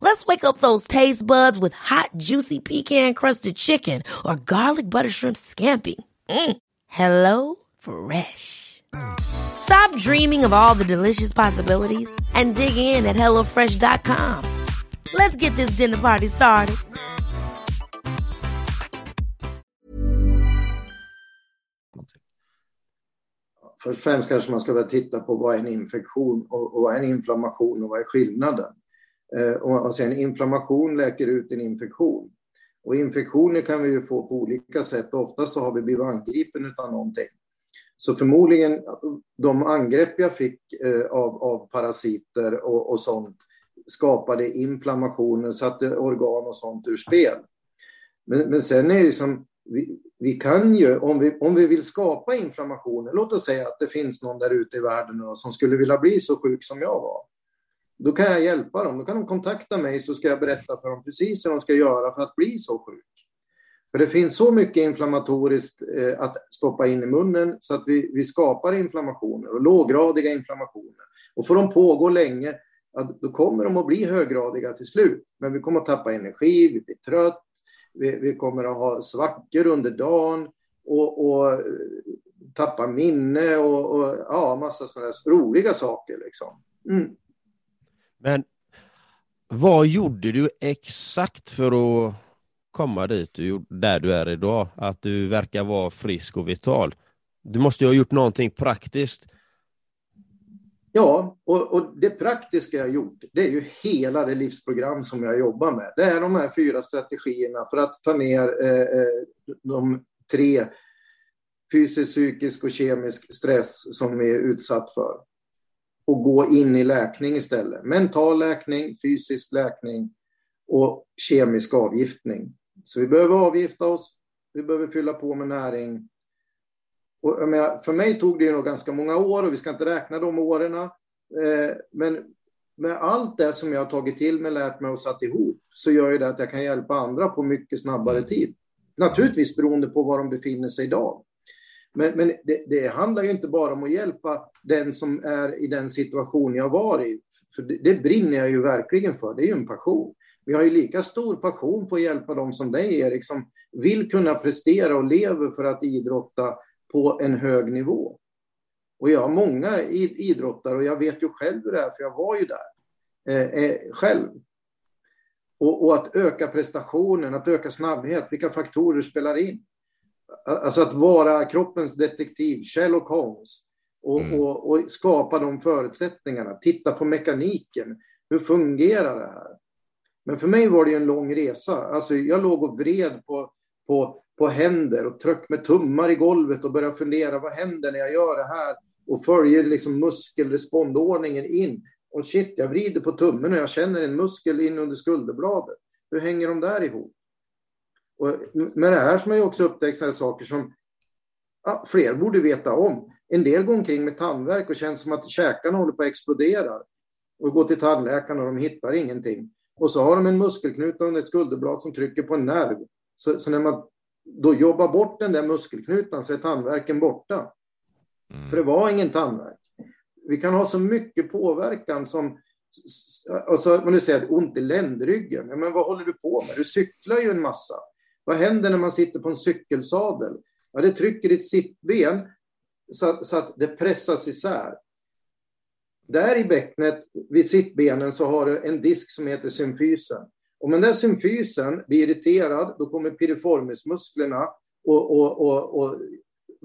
Let's wake up those taste buds with hot, juicy pecan-crusted chicken or garlic butter shrimp scampi. Mm. Hello Fresh. Stop dreaming of all the delicious possibilities and dig in at HelloFresh.com. Let's get this dinner party started. Först och främst kanske man ska börja titta på vad är en infektion och, och vad är en inflammation och vad är skillnaden? Eh, och, sen inflammation läker ut en infektion. Och infektioner kan vi ju få på olika sätt. Oftast så har vi blivit angripen av någonting. Så förmodligen de angrepp jag fick eh, av, av parasiter och, och sånt skapade inflammationer, satte organ och sånt ur spel. Men, men sen är det som, vi, vi kan ju, om vi, om vi vill skapa inflammationer, låt oss säga att det finns någon där ute i världen som skulle vilja bli så sjuk som jag var. Då kan jag hjälpa dem, då kan de kontakta mig så ska jag berätta för dem precis hur de ska göra för att bli så sjuk. För det finns så mycket inflammatoriskt eh, att stoppa in i munnen så att vi, vi skapar inflammationer och låggradiga inflammationer. Och får de pågå länge, då kommer de att bli höggradiga till slut. Men vi kommer att tappa energi, vi blir trött, vi, vi kommer att ha svackor under dagen och, och eh, tappa minne och, och ja, massa sådana roliga saker. Liksom. Mm. Men vad gjorde du exakt för att komma dit du, där du är idag? Att du verkar vara frisk och vital. Du måste ju ha gjort någonting praktiskt. Ja, och, och, det praktiska jag gjort, det är ju hela det livsprogram som jag jobbar med. Det är de här fyra strategierna för att ta ner eh, eh de tre fysisk, psykisk och kemisk stress som vi är utsatt för. Och gå in i läkning istället. Mental läkning, fysisk läkning och kemisk avgiftning. Så vi behöver avgifta oss, vi behöver fylla på med näring. Och menar, för mig tog det nog ganska många år och vi ska inte räkna de åren. Eh, men med allt det som jag har tagit till mig, lärt mig och satt ihop så gör ju det att jag kan hjälpa andra på mycket snabbare tid. Naturligtvis beroende på var de befinner sig idag. Men, men det, det, handlar ju inte bara om att hjälpa den som är i den situation jag var i. För det, det brinner jag ju verkligen för, det är ju en passion. Vi har ju lika stor passion för att hjälpa dem som dig, Erik, som vill kunna prestera och lever för att idrotta på en hög nivå. Och jag har många idrottare och jag vet ju själv hur det är, för jag var ju där eh, eh, själv. Och, och, att öka prestationen, att öka snabbhet, vilka faktorer spelar in? Alltså att vara kroppens detektiv, Sherlock Holmes, och, mm. och, och skapa de förutsättningarna, titta på mekaniken. Hur fungerar det här? Men för mig var det en lång resa. Alltså jag låg och vred på, på, på händer och tryck med tummar i golvet och började fundera, vad händer när jag gör det här? Och följer liksom muskelrespondordningen in. Och shit, jag vrider på tummen och jag känner en muskel in under skulderbladet. Hur hänger de där ihop? Och med det här som jag också upptäckt sådana saker som ja, fler borde veta om. En del går omkring med tandvärk och känns som att käkarna håller på att explodera. Och går till tandläkaren och de hittar ingenting. Och så har de en muskelknuta under ett skulderblad som trycker på en nerv. Så, så, när man då jobbar bort den där muskelknutan så är tandvärken borta. Mm. För det var ingen tandvärk. Vi kan ha så mycket påverkan som Alltså, om du säger ont i ländryggen, men vad håller du på med? Du cyklar ju en massa. Vad händer när man sitter på en cykelsadel? Ja, det trycker ditt sittben så, så att det pressas isär. Där i bäcknet vid sittbenen så har du en disk som heter symfysen. Om den där symfysen blir irriterad, då kommer piriformismusklerna och, och, och, och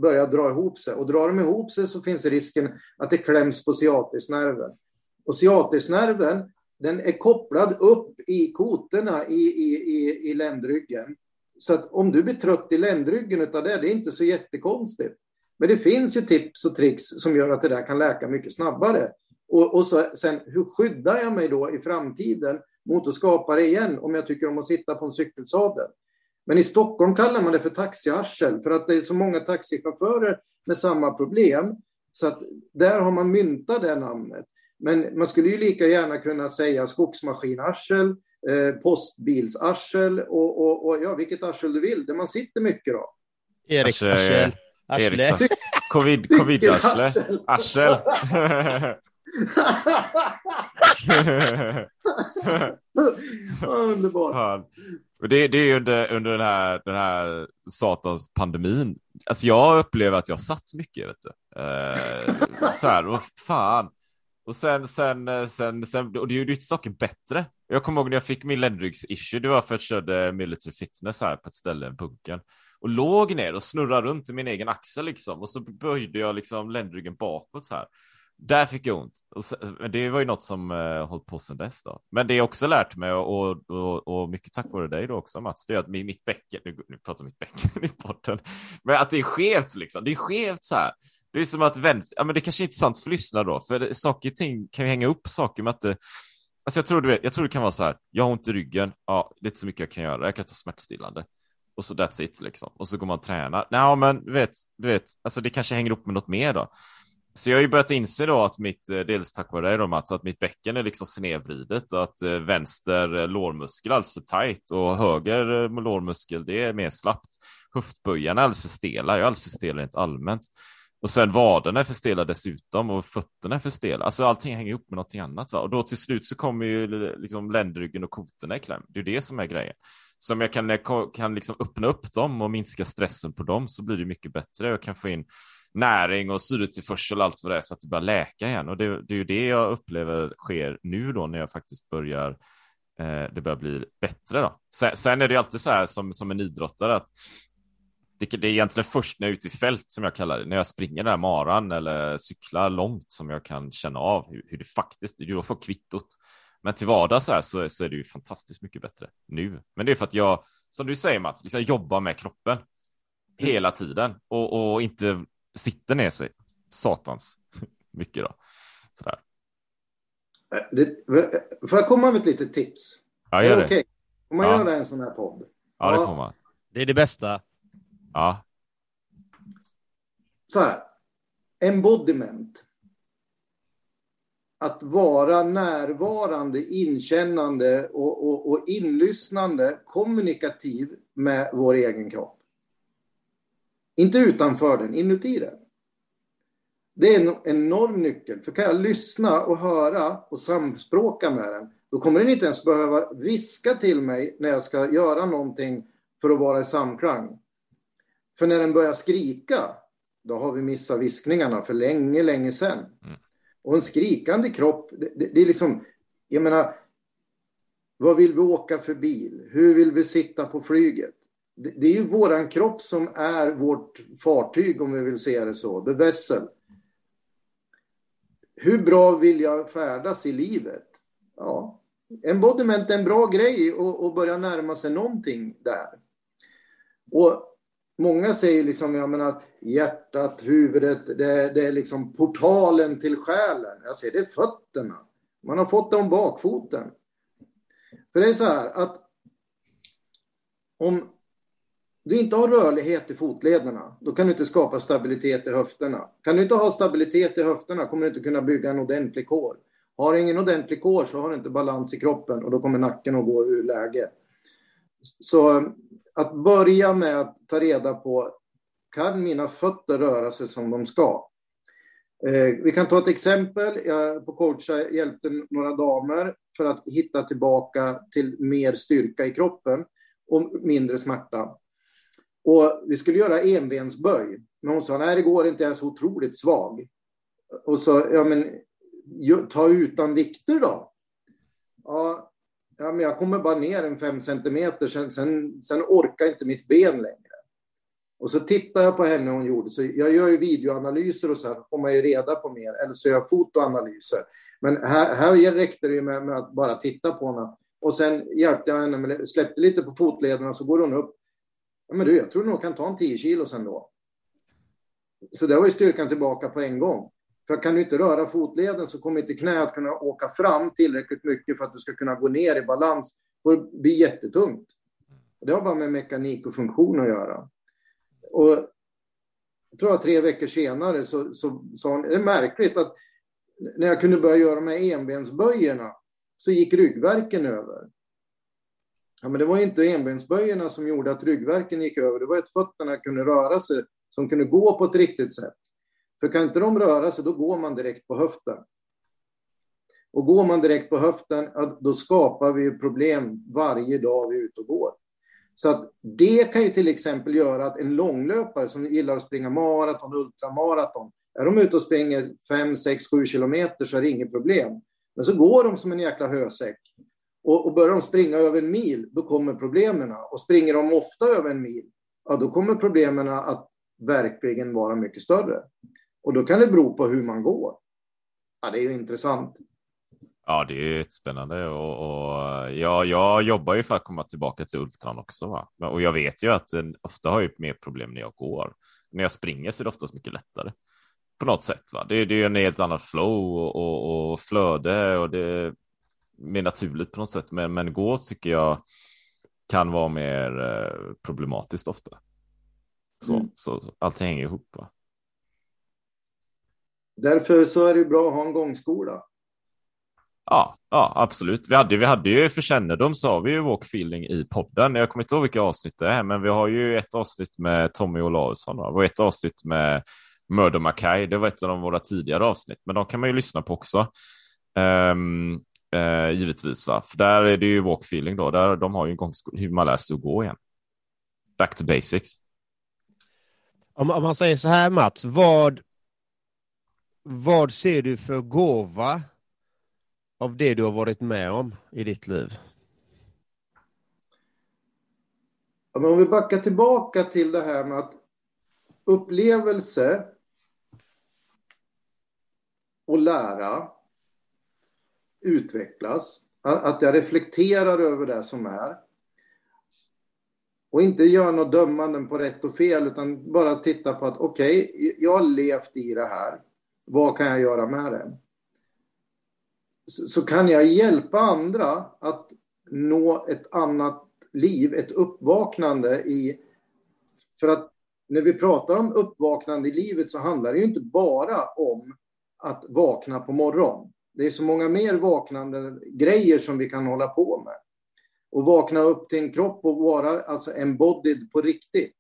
börja dra ihop sig. Och drar de ihop sig så finns risken att det kläms på ciatisnerven. Och ciatisnerven, den är kopplad upp i kotorna i, i, i, i ländryggen. Så att om du blir trött i ländryggen av det, det är inte så jättekonstigt. Men det finns ju tips och tricks som gör att det där kan läka mycket snabbare. Och, och så, sen, hur skyddar jag mig då i framtiden mot att skapa det igen om jag tycker om att sitta på en cykelsadel? Men i Stockholm kallar man det för taxiarsel för att det är så många taxichaufförer med samma problem. Så att där har man myntat det namnet. Men man skulle ju lika gärna kunna säga skogsmaskinarsel, eh, postbilsarsel och, och, och, ja, vilket arsel du vill, där man sitter mycket då. Eriks arsel. Arsle. (laughs) Covid, covid-arsle. Arsel. (laughs) Underbart. Det, det är ju under, under den, här, den här satans pandemin. Alltså jag upplever att jag satt mycket, vet du. Eh, så här, vad fan. Och sen, sen, sen, sen, och det gjorde ju inte saken bättre. Jag kommer ihåg när jag fick min ländryggs-issue, det var för att jag körde military fitness här på ett ställe, bunken. Och låg ner och snurrade runt i min egen axel liksom. Och så böjde jag liksom ländryggen bakåt så här Där fick jag ont. Och så, men det var ju något som eh, hållit på sedan dess då. Men det jag också lärt mig och, och, och, och mycket tack vare dig då också Mats, det är att mitt bäcken, nu, nu pratar mitt bäcken (laughs) i botten, men att det är skevt liksom. Det är skevt så här. Det är som att vänster, ja men det kanske är intressant för lyssnare då, för det, saker och ting kan ju hänga upp saker med att det, alltså jag tror du vet, jag tror det kan vara så här, jag har ont i ryggen, ja, det är inte så mycket jag kan göra, jag kan ta smärtstillande. Och så that's it liksom. Och så går man och tränar. Nej, men du vet, du vet, alltså det kanske hänger upp med något mer då. Så jag har ju börjat inse då att mitt, eh, dels tack vare dig då Mats, att mitt bäcken är liksom snedvridet och att eh, vänster eh, lårmuskel är alldeles för tajt och höger lårmuskel det är mer slappt. Höftböjarna är alldeles för stela, jag är alldeles för stel rent allmänt. Och sen vaderna är för stela dessutom och fötterna är för stela. Alltså allting hänger ihop med någonting annat. Va? Och då till slut så kommer ju liksom ländryggen och kotorna i kläm. Det är det som är grejen. Så om jag kan, kan liksom öppna upp dem och minska stressen på dem så blir det mycket bättre. Jag kan få in näring och syretillförsel och allt vad det är så att det börjar läka igen. Och det, det är ju det jag upplever sker nu då när jag faktiskt börjar eh, det börjar bli bättre då. Sen, sen, är det alltid så här som, som en idrottare att det, det är egentligen först när jag är ute i fält som jag kallar det, när jag springer den här maran eller cyklar långt som jag kan känna av hur, hur det faktiskt, det är då får kvittot. Men till vardags så, så, så, är det ju fantastiskt mycket bättre nu. Men det är för att jag, som du säger Mats, liksom jobbar med kroppen hela tiden och, och inte sitter ner sig. Satans (laughs) mycket då. Sådär. Eh, det, får jag komma med ett litet tips? Ja, gör det. Okej, om man ja. gör en sån här podd. Ja, det får man. Det är det bästa. Ja. Så här. Embodiment. Att vara närvarande, inkännande och, och, och inlyssnande, kommunikativ med vår egen kropp. Inte utanför den, inuti den. Det är en enorm nyckel. För kan jag lyssna och höra och samspråka med den, då kommer den inte ens behöva viska till mig när jag ska göra någonting för att vara i samklang. För när den börjar skrika, då har vi missat viskningarna för länge, länge sedan. Mm. Och en skrikande kropp, det, det, det, är liksom, jag menar, vad vill vi åka för bil? Hur vill vi sitta på flyget? Det, det är ju våran kropp som är vårt fartyg, om vi vill se det så, the vessel. Hur bra vill jag färdas i livet? Ja, embodiment är en bra grej och börja närma sig någonting där. Och Många säger liksom, jag menar, hjärtat, huvudet, det, det, är liksom portalen till själen. Jag säger, det är fötterna. Man har fått det om bakfoten. För det är så här att om du inte har rörlighet i fotlederna, då kan du inte skapa stabilitet i höfterna. Kan du inte ha stabilitet i höfterna kommer du inte kunna bygga en ordentlig kår. Har du ingen ordentlig kår så har du inte balans i kroppen och då kommer nacken att gå ur läge. Så att börja med att ta reda på, kan mina fötter röra sig som de ska? Eh, vi kan ta ett exempel. Jag på coacha hjälpte några damer för att hitta tillbaka till mer styrka i kroppen och mindre smärta. Och vi skulle göra enbensböj. Men hon sa, nej det går inte, jag är så otroligt svag. Och så, ja men ta utan vikter då. Ja, ja, men jag kommer bara ner en fem centimeter, sen, sen, sen orkar inte mitt ben längre. Och så tittar jag på henne hon gjorde, så jag gör ju videoanalyser och så här, får man ju reda på mer, eller så gör jag fotoanalyser. Men här, här räckte det ju med, med, att bara titta på henne. Och sen hjälpte jag henne, med, släppte lite på fotlederna så går hon upp. Ja, men du, jag tror nog kan ta en 10 kilo sen då. Så det var ju styrkan tillbaka på en gång. För kan du inte röra fotleden så kommer inte knät kunna åka fram tillräckligt mycket för att du ska kunna gå ner i balans. Det blir jättetungt. Det har bara med mekanik och funktion att göra. Och jag tror att tre veckor senare så, så sa hon, det är märkligt att när jag kunde börja göra de här enbensböjerna så gick ryggverken över. Ja, men det var inte enbensböjerna som gjorde att ryggverken gick över. Det var att fötterna kunde röra sig, som kunde gå på ett riktigt sätt. För kan inte de röra sig, då går man direkt på höften. Och går man direkt på höften, då skapar vi problem varje dag vi är ute och går. Så att det kan ju till exempel göra att en långlöpare som gillar att springa maraton, ultramaraton, är de ute och springer 5, 6, 7 kilometer så är det inget problem. Men så går de som en jäkla hösäck. Och, och börjar de springa över en mil, då kommer problemen. Och springer de ofta över en mil, ja, då kommer problemen att verkligen vara mycket större. Och då kan det bero på hur man går. ja, det är ju intressant. Ja, det är jättespännande och, och jag, jag jobbar ju för att komma tillbaka till ultran också. Va? Och jag vet ju att den ofta har jag mer problem när jag går. När jag springer så är det oftast mycket lättare på något sätt. Va? Det, det är en helt annat flow och, och, och flöde och det är mer naturligt på något sätt. Men, men gå tycker jag kan vara mer eh, problematiskt ofta. Så, mm. så allting hänger ihop. Va? Därför så är det bra att ha en gångskola. Ja, ja, absolut. Vi hade, vi hade ju för kännedom sa vi ju walkfeeling i podden. Jag kommer inte ihåg vilka avsnitt det är, men vi har ju ett avsnitt med Tommy Olausson och ett avsnitt med Murder Mackay. Det var ett av våra tidigare avsnitt, men de kan man ju lyssna på också. Um, uh, givetvis, va? för där är det ju walkfeeling då. Där de har ju en gång hur man lär sig att gå igen. Back to basics. Om, om man säger så här Mats, vad, vad ser du för gåva av det du har varit med om i ditt liv? om vi backar tillbaka till det här med att upplevelse och lära utvecklas. Att jag reflekterar över det som är. Och inte gör något dömanden på rätt och fel utan bara titta på att okej, okay, jag har levt i det här. Vad kan jag göra med det? så kan jag hjälpa andra att nå ett annat liv, ett uppvaknande i... För att när vi pratar om uppvaknande i livet så handlar det ju inte bara om att vakna på morgonen. Det är så många mer vaknande grejer som vi kan hålla på med. Och vakna upp till en kropp och vara alltså embodied på riktigt.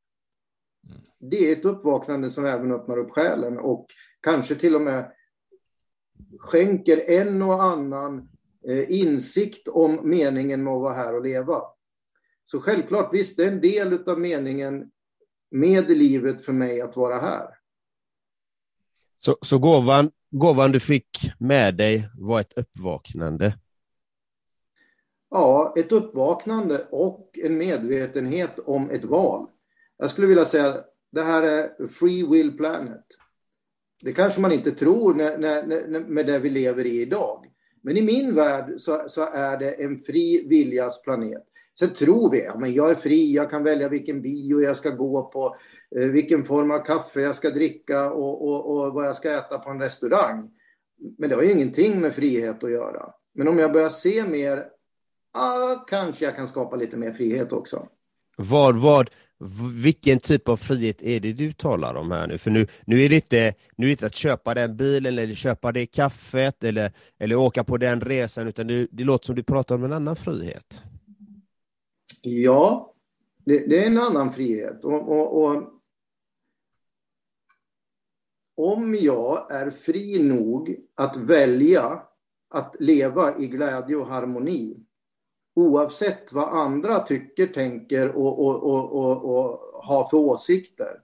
Mm. Det är ett uppvaknande som även öppnar upp själen och kanske till och med skänker en och annan eh, insikt om meningen med att vara här och leva. Så självklart, visst, det är en del av meningen med livet för mig att vara här. Så, så gåvan, gåvan du fick med dig var ett uppvaknande? Ja, ett uppvaknande och en medvetenhet om ett val. Jag skulle vilja säga det här är Free Will Planet. Det kanske man inte tror när, när, när, med det vi lever i idag. Men i min värld så, så är det en fri viljas planet. Sen tror vi, ja, men jag är fri, jag kan välja vilken bio jag ska gå på, eh, vilken form av kaffe jag ska dricka och, och, och, vad jag ska äta på en restaurang. Men det har ju ingenting med frihet att göra. Men om jag börjar se mer, ah, kanske jag kan skapa lite mer frihet också. Vad, vad, vilken typ av frihet är det du talar om här nu? För nu, nu, är, det inte, nu är det inte att köpa den bilen eller köpa det kaffet eller, eller åka på den resan, utan det, det låter som du pratar om en annan frihet. Ja, det, det är en annan frihet. Och, och, och, om jag är fri nog att välja att leva i glädje och harmoni oavsett vad andra tycker, tänker och, och, och, och, och har för åsikter,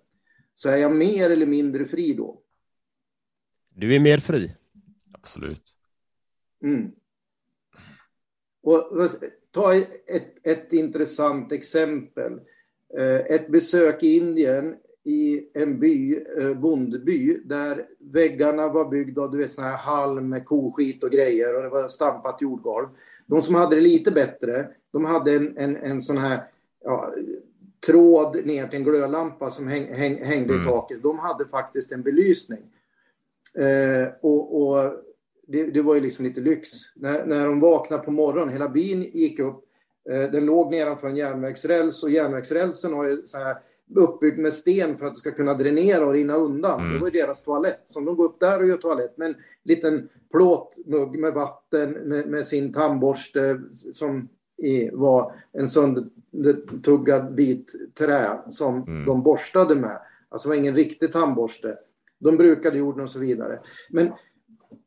så är jag mer eller mindre fri då. Du är mer fri. Absolut. Mm. Och, ta ett, ett intressant exempel. Eh, ett besök i Indien i en by, eh, bondby, där väggarna var byggda av du vet, sån här halm med koskit och grejer och det var stampat jordgolv. De som hade det lite bättre, de hade en, en, en sån här ja, tråd ner till en glödlampa som häng, häng, hängde mm. i taket. De hade faktiskt en belysning. Eh, och, och det, det, var ju liksom lite lyx. När, när de vaknade på morgonen, hela byn gick upp. Eh, den låg nedanför en järnvägsräls och järnvägsrälsen har ju så här uppbyggd med sten för att det ska kunna dränera och rinna undan. Mm. Det var deras toalett. Så de går upp där och gör toalett med en liten plåtmugg med vatten med, med sin tandborste som i, var en söndertuggad bit trä som mm. de borstade med. Alltså det var ingen riktig tandborste. De brukade jorden och så vidare. Men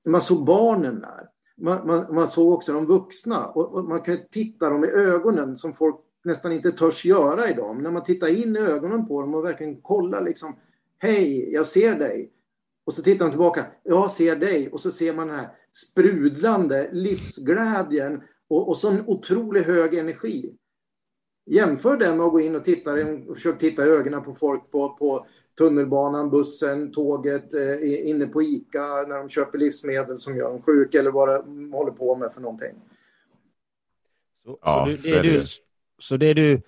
man såg barnen där. Man, man, man såg också de vuxna och, och man kan titta dem i ögonen som folk nästan inte törs göra idag. Men när man tittar in i ögonen på dem och verkligen kollar liksom Hej, jag ser dig. Och så tittar de tillbaka. Jag ser dig. Och så ser man den här sprudlande livsglädjen och, och sån otroligt hög energi. Jämför det med att gå in och titta, och försöka titta i ögonen på folk på, på tunnelbanan, bussen, tåget, eh, inne på ICA när de köper livsmedel som gör dem sjuk eller vad de håller på med för någonting. Så, Ja, så, du, så det, är det du. Så det, du,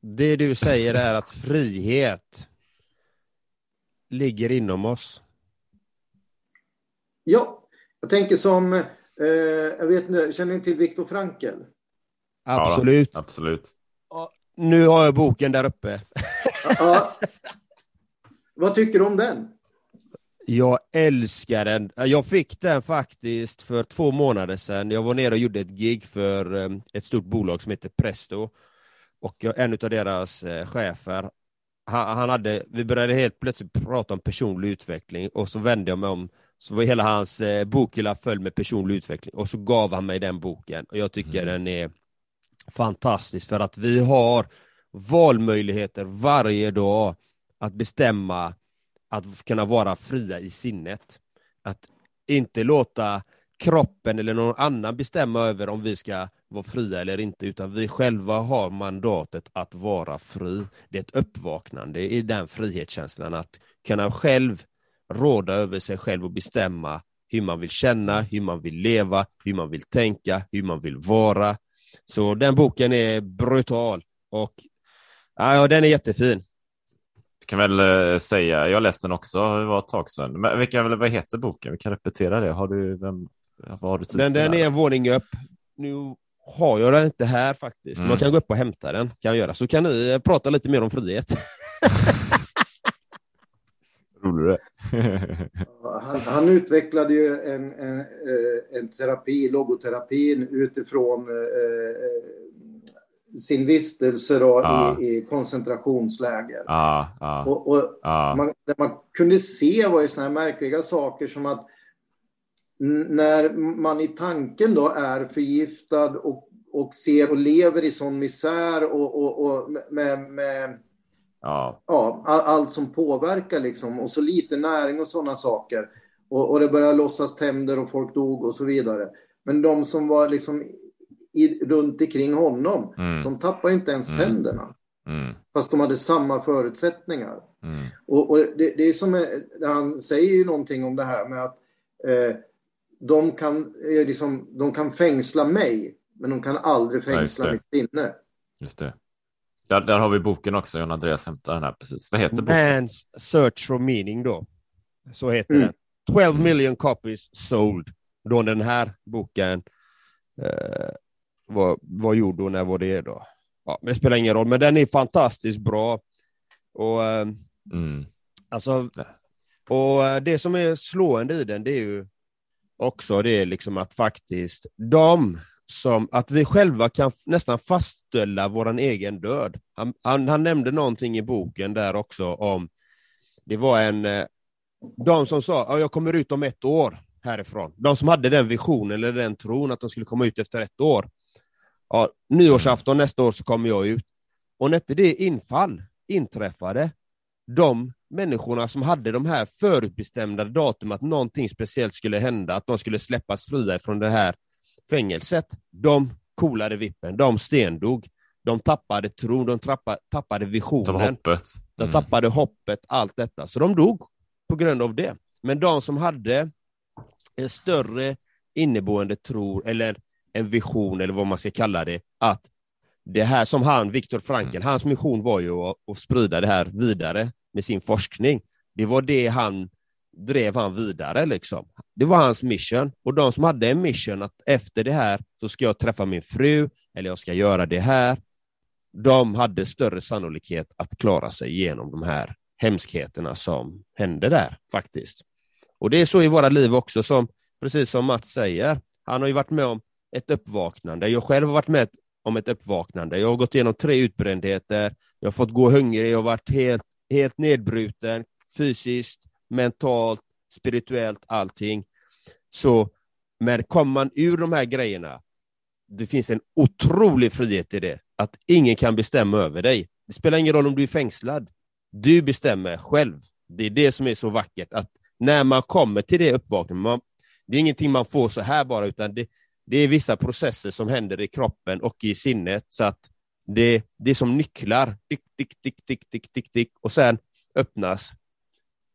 det du säger är att frihet ligger inom oss. Ja, jag tänker som, eh, jag vet inte, känner ni till Viktor Frankl? Ja. Absolut. Absolut. Nu har jag boken där uppe. Ja. Vad tycker du om den? Jag älskar den. Jag fick den faktiskt för två månader sedan. Jag var nere och gjorde ett gig för eh, ett stort bolag som heter Presto. Och en av deras eh, chefer, han, hade, vi började helt plötsligt prata om personlig utveckling och så vände jag mig om, så var hela hans eh, bokhylla full med personlig utveckling och så gav han mig den boken och jag tycker den är fantastisk för att vi har valmöjligheter varje dag att bestämma att kunna vara fria i sinnet. Att inte låta kroppen eller någon annan bestämma över om vi ska vara fria eller inte, utan vi själva har mandatet att vara fri. Det är ett uppvaknande i den frihetskänslan, att kunna själv råda över sig själv och bestämma hur man vill känna, hur man vill leva, hur man vill tänka, hur man vill vara. Så den boken är brutal och ja, den är jättefin. Jag kan väl eh, säga, jag läste den också, det var ett tag sedan. Men vilka, vad heter boken? Vi kan repetera det. Har du, vem, vad har du Den, den är en våning upp. Nu har jag den inte här faktiskt. Mm. Man kan gå upp och hämta den. Kan jag göra. Så kan ni eh, prata lite mer om frihet. (laughs) Rolig (laughs) Han, han utvecklade ju en, en, eh, en terapi, logoterapin, utifrån eh, sin vistelse då Ja. i, i koncentrationsläger. Ja, ja, Och, och man, det man kunde se var ju såna här märkliga saker som att när man i tanken då är förgiftad och, och ser och lever i sån misär och, och, och med, med ja. ja, all, allt som påverkar liksom och så lite näring och sådana saker. Och, och det började lossas tänder och folk dog och så vidare. Men de som var liksom i, runt omkring honom, Mm. de tappade inte ens Mm. tänderna. Mm, Fast de hade samma förutsättningar. mm, Och, och det, det är som, eh, han säger ju någonting om det här med att eh, de, kan, eh, liksom, de kan fängsla mig, men de kan aldrig Ja, fängsla det. mitt sinne. just det. Där, där har vi boken också, John Andreas hämtar den här precis. Vad heter boken? Man's Search for Meaning då. Så heter Mm. den. 12 million copies sold. Då den här boken eh, var, var gjord och när var det då? Ja, men det spelar ingen roll, men den är fantastiskt bra. Och eh, Mm, Alltså, och eh, det som är slående i den, det är ju också det liksom att faktiskt de som, att vi själva kan nästan fastställa våran egen död. Han, han, han nämnde någonting i boken där också om, det var en, eh, de som sa, ja, jag kommer ut om ett år härifrån. De som hade den visionen eller den tron att de skulle komma ut efter ett år. Ja, nyårsafton nästa år så kommer jag ut. Och när inte det infall inträffade, de människorna som hade de här förutbestämda datum att någonting speciellt skulle hända, att de skulle släppas fria från det här fängelset, de coolade vippen, de stendog. De tappade tron, de tappade, tappade visionen, hoppet. de Mm, tappade hoppet, allt detta. Så de dog på grund av det. Men de som hade en större inneboende tro, eller en vision, eller vad man ska kalla det, att det här som han, Viktor Frankl, Mm. hans mission var ju att, att sprida det här vidare med sin forskning. Det var det han drev han vidare liksom. Det var hans mission. Och de som hade en mission att efter det här så ska jag träffa min fru, eller jag ska göra det här. De hade större sannolikhet att klara sig igenom de här hemskheterna som hände där faktiskt. Och det är så i våra liv också, som, precis som Mats säger. Han har ju varit med om ett uppvaknande. Jag själv har varit med om ett uppvaknande. Jag har gått igenom tre utbrändheter. Jag har fått gå hungrig. Jag har varit helt, helt nedbruten fysiskt, mentalt, spirituellt, allting. Så, men kommer man ur de här grejerna, det finns en otrolig frihet i det. Att ingen kan bestämma över dig. Det spelar ingen roll om du är fängslad. Du bestämmer själv. Det är det som är så vackert. Att när man kommer till det uppvaknandet, det är ingenting man får så här bara, utan det, det är vissa processer som händer i kroppen och i sinnet. Så att det, det är som nycklar. Tick, tick, tick, tick, tick, tick, tick. Och sen öppnas,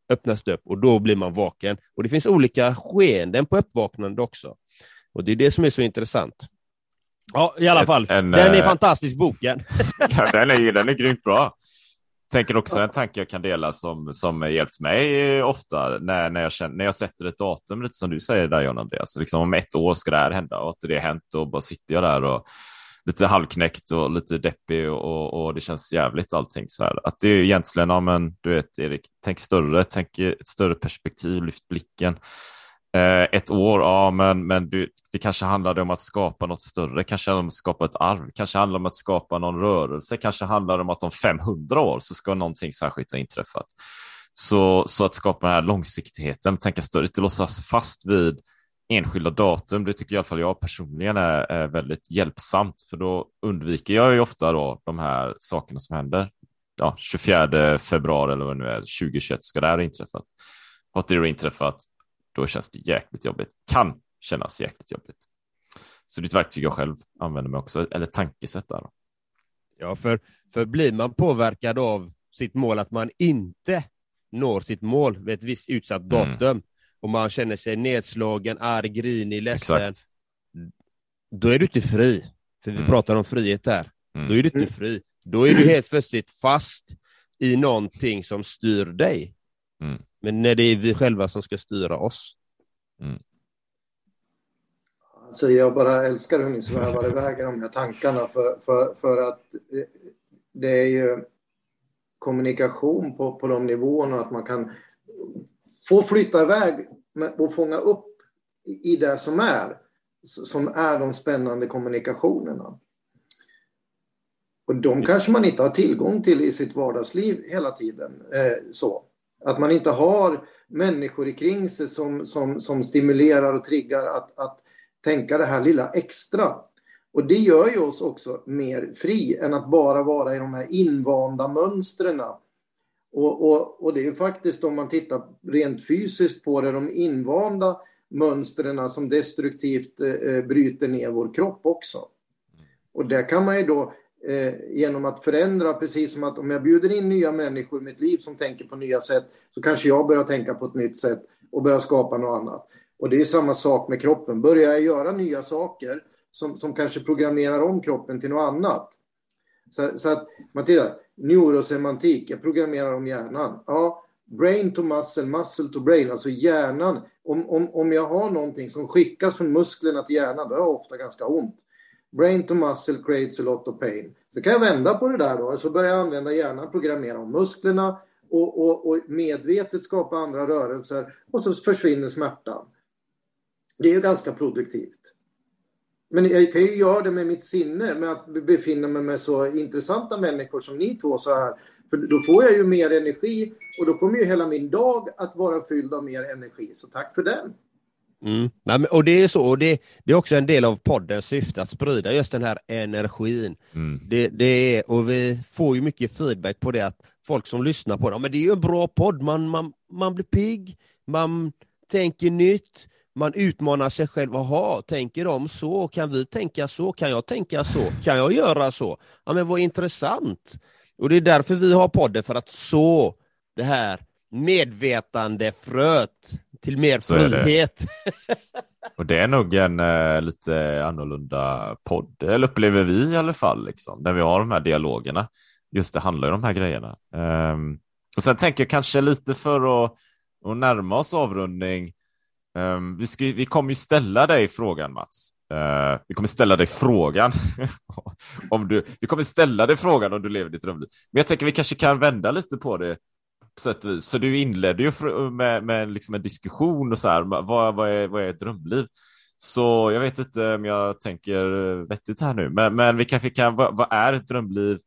öppnas det upp och då blir man vaken. Och det finns olika skeenden på uppvaknande också. Och det är det som är så intressant. Ja, i alla fall. En, den är eh, fantastisk, boken. (laughs) den, är, den är grymt bra. Tänker också en tanke jag kan dela som, som hjälpt mig ofta när, när, jag känner, när jag sätter ett datum, lite som du säger där John Andreas. Liksom om ett år ska det här hända och att det har hänt och bara sitter jag där och lite halvknäckt och lite deppig och, och, det känns jävligt allting så här. Att det är egentligen, ja men du vet Erik, tänk större, tänk ett större perspektiv, lyft blicken. Eh, ett år, ja men, men du, det kanske handlade om att skapa något större, kanske om att skapa ett arv, kanske handlar om att skapa någon rörelse, kanske handlar om att om 500 år så ska någonting särskilt ha inträffat. Så, så att skapa den här långsiktigheten, tänka större, inte låtsas fast vid enskilda datum, det tycker i alla fall jag personligen är, är väldigt hjälpsamt, för då undviker jag ju ofta då de här sakerna som händer. Ja, 24 februari eller vad det nu är, 2021 ska det här ha inträffat. Har inte det inträffat, då känns det jäkligt jobbigt. Kan kännas jäkligt jobbigt. Så det är ett verktyg jag själv använder mig också, eller tankesätt där. Ja, för, för blir man påverkad av sitt mål att man inte når sitt mål vid ett visst utsatt Mm. datum och man känner sig nedslagen, arg, grinig, ledsen, Exakt. då är du inte fri. För vi Mm. pratar om frihet där. Mm. Då är du inte fri. Då är du helt plötsligt fast i någonting som styr dig. Mm. Men när det är vi själva som ska styra oss. Alltså jag bara älskar hur ni svävar iväg i de här tankarna för, för, för att eh, det är ju kommunikation på, på de nivåerna att man kan få flytta iväg och fånga upp i, det som är som är de spännande kommunikationerna. Och de kanske man inte har tillgång till i sitt vardagsliv hela tiden. Eh, så. Att man inte har människor i kring sig som, som, som stimulerar och triggar att, att tänka det här lilla extra. Och det gör ju oss också mer fri än att bara vara i de här invanda mönstren. Och, och, och det är ju faktiskt om man tittar rent fysiskt på det, de invanda mönstren som destruktivt eh, bryter ner vår kropp också. Och där kan man ju då eh, genom att förändra, precis som att om jag bjuder in nya människor i mitt liv som tänker på nya sätt, så kanske jag börjar tänka på ett nytt sätt och börjar skapa något annat. Och det är samma sak med kroppen. Börjar jag göra nya saker som, som kanske programmerar om kroppen till något annat. Så, så att man tittar, neurosemantik, jag programmerar om hjärnan. Ja, brain to muscle, muscle to brain, alltså hjärnan. Om, om, om jag har någonting som skickas från musklerna till hjärnan, då har jag ofta ganska ont. Brain to muscle creates a lot of pain. Så kan jag vända på det där då, så börjar jag använda hjärnan, programmera om musklerna och, och, och medvetet skapa andra rörelser och så försvinner smärtan. Det är ju ganska produktivt. Men jag kan ju göra det med mitt sinne, med att befinna mig med så intressanta människor som ni två så här. För då får jag ju mer energi och då kommer ju hela min dag att vara fylld av mer energi. Så tack för den. Mm. Nej, men, och det är så, och det, det är också en del av poddens syfte att sprida just den här energin. Mm. Det, det är, och vi får ju mycket feedback på det, att folk som lyssnar på det, men det är ju en bra podd, man, man, man blir pigg, man tänker nytt, man utmanar sig själv. Jaha, tänker de så? Kan vi tänka så? Kan jag tänka så? Kan jag göra så? Ja, men vad intressant! Och det är därför vi har podden, för att så det här medvetandefröet till mer Så frihet. (laughs) Och det är nog en eh, lite annorlunda podd, eller upplever vi i alla fall, liksom, när vi har de här dialogerna. Just det handlar ju om de här grejerna. Ehm, och sen tänker jag kanske lite för att, att närma oss avrundning. ehm, vi, ska, vi kommer ju ställa dig frågan, Mats. Eh, vi kommer ställa dig frågan. (laughs) om du, vi kommer ställa dig frågan om du lever ditt drömliv. Men jag tänker vi kanske kan vända lite på det på sätt och vis. För du inledde ju med, med liksom en diskussion och så här, vad, vad, är, vad är ett drömliv? Så jag vet inte om jag tänker vettigt här nu, men, men vi kanske kan, vad, vad är ett drömliv?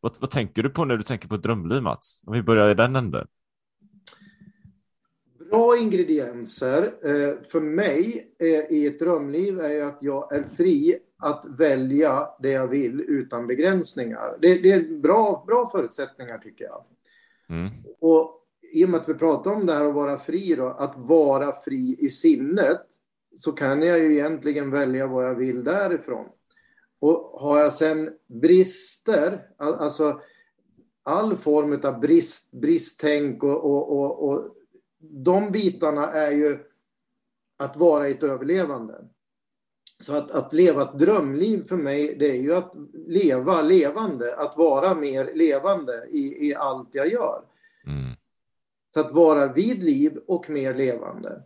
Vad, vad tänker du på när du tänker på ett drömliv, Mats? Om vi börjar i den änden. Bra ingredienser eh, för mig eh, i ett drömliv är att jag är fri att välja det jag vill utan begränsningar. Det, det är bra, bra förutsättningar tycker jag. Mm. Och i och med att vi pratar om det här att vara fri då, att vara fri i sinnet så kan jag ju egentligen välja vad jag vill därifrån. Och har jag sen brister, alltså all form av brist, bristtänk och, och, och, och de bitarna är ju att vara i ett överlevande. Så att, att leva ett drömliv för mig, det är ju att leva levande, att vara mer levande i, i allt jag gör. Mm. Så att vara vid liv och mer levande.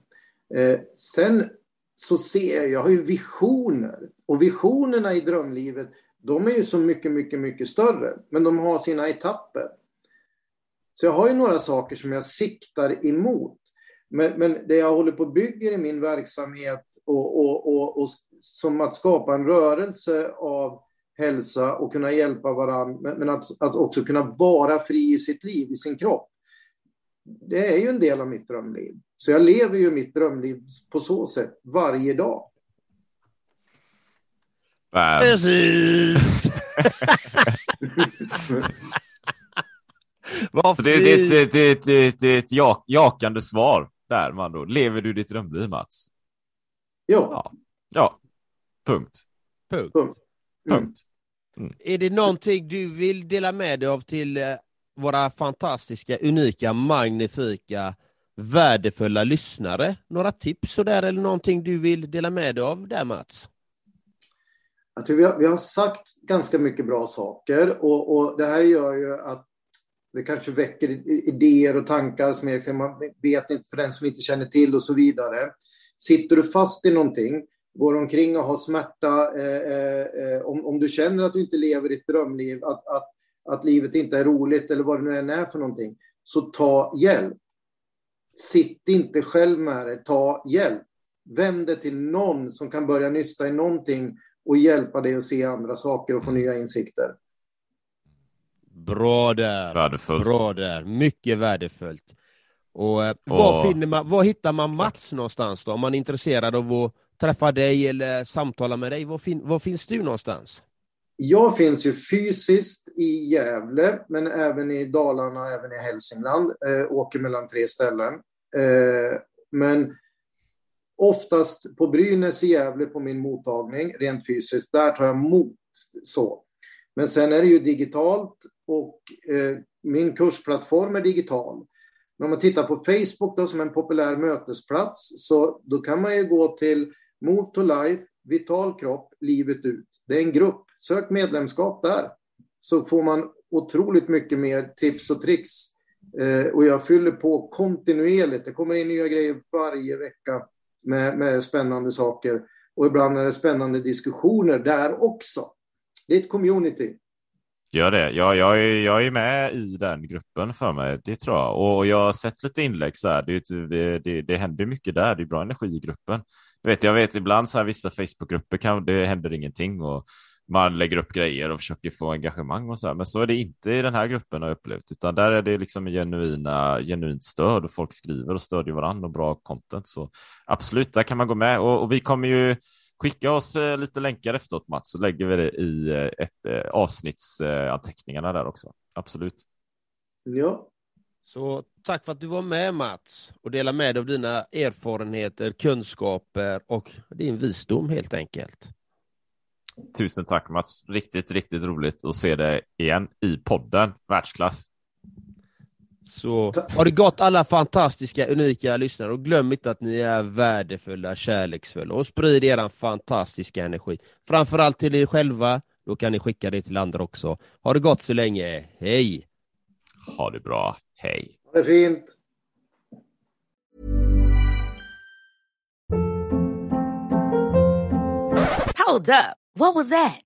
Eh, sen så ser jag, jag har ju visioner. Och visionerna i drömlivet, de är ju så mycket, mycket, mycket större. Men de har sina etapper. Så jag har ju några saker som jag siktar emot. Men, men det jag håller på och bygger i min verksamhet och, och, och, och som att skapa en rörelse av hälsa och kunna hjälpa varandra, men, men att, att också kunna vara fri i sitt liv, i sin kropp. Det är ju en del av mitt drömliv. Så jag lever ju mitt drömliv på så sätt varje dag. Bam. Precis! (laughs) Så det, det, det, det, det, det är ett jak, jakande svar där man då. Lever du ditt drömliv Mats? Ja, Ja. Ja. Punkt. Punkt. punkt. Mm. Punkt. Är det någonting du vill dela med dig av till eh, våra fantastiska, unika, magnifika, värdefulla lyssnare? Några tips sådär eller någonting du vill dela med dig av där Mats? Jag tror vi, har, vi har sagt ganska mycket bra saker och, och det här gör ju att det kanske väcker idéer och tankar som man vet inte för den som inte känner till och så vidare. Sitter du fast i någonting, går omkring och har smärta, eh, eh, om, om du känner att du inte lever ditt drömliv, att, att, att livet inte är roligt eller vad det nu än är för någonting, så ta hjälp. Sitt inte själv med det, ta hjälp. Vänd dig till någon som kan börja nysta i någonting och hjälpa dig att se andra saker och få nya insikter. Bra där! Värdefullt. Bra där, mycket värdefullt. Och, eh, var, Och- finner man, var hittar man Mats någonstans då? Om man är intresserad av att träffa dig eller samtala med dig, var, fin, var finns du någonstans? Jag finns ju fysiskt i Gävle, men även i Dalarna, även i Hälsingland. Eh, åker mellan tre ställen. Eh, men oftast på Brynäs i Gävle på min mottagning, rent fysiskt. Där tar jag emot så. Men sen är det ju digitalt och eh, min kursplattform är digital. Men om man tittar på Facebook då, som en populär mötesplats, så då kan man ju gå till Move to Life, Vital kropp, livet ut. Det är en grupp. Sök medlemskap där. Så får man otroligt mycket mer tips och tricks. Eh, och jag fyller på kontinuerligt. Det kommer in nya grejer varje vecka med, med spännande saker. Och ibland är det spännande diskussioner där också. Det är ett community. Gör det. Ja, jag, är, jag är med i den gruppen för mig, det tror jag. Och jag har sett lite inlägg så här. Det, det, det, det händer mycket där. Det är bra energi i gruppen. Du vet, jag vet ibland så här vissa Facebookgrupper kan det händer ingenting och man lägger upp grejer och försöker få engagemang och så här. Men så är det inte i den här gruppen har jag upplevt, utan där är det liksom genuina, genuint stöd och folk skriver och stödjer varandra och bra content. Så absolut, där kan man gå med och, och vi kommer ju Skicka oss eh, lite länkar efteråt Mats, så lägger vi det i eh, ett, eh, avsnittsanteckningarna där också. Absolut. Ja, Så tack för att du var med Mats och delade med dig av dina erfarenheter, kunskaper och din visdom helt enkelt. Tusen tack Mats. Riktigt, riktigt roligt att se dig igen i podden. Världsklass. Så har det gått alla fantastiska, unika lyssnare och glöm inte att ni är värdefulla, kärleksfulla och sprid er fantastiska energi. Framförallt till er själva, då kan ni skicka det till andra också. Ha det gott så länge, hej! Ha det bra. Hej. det är fint. Hold up. What was that?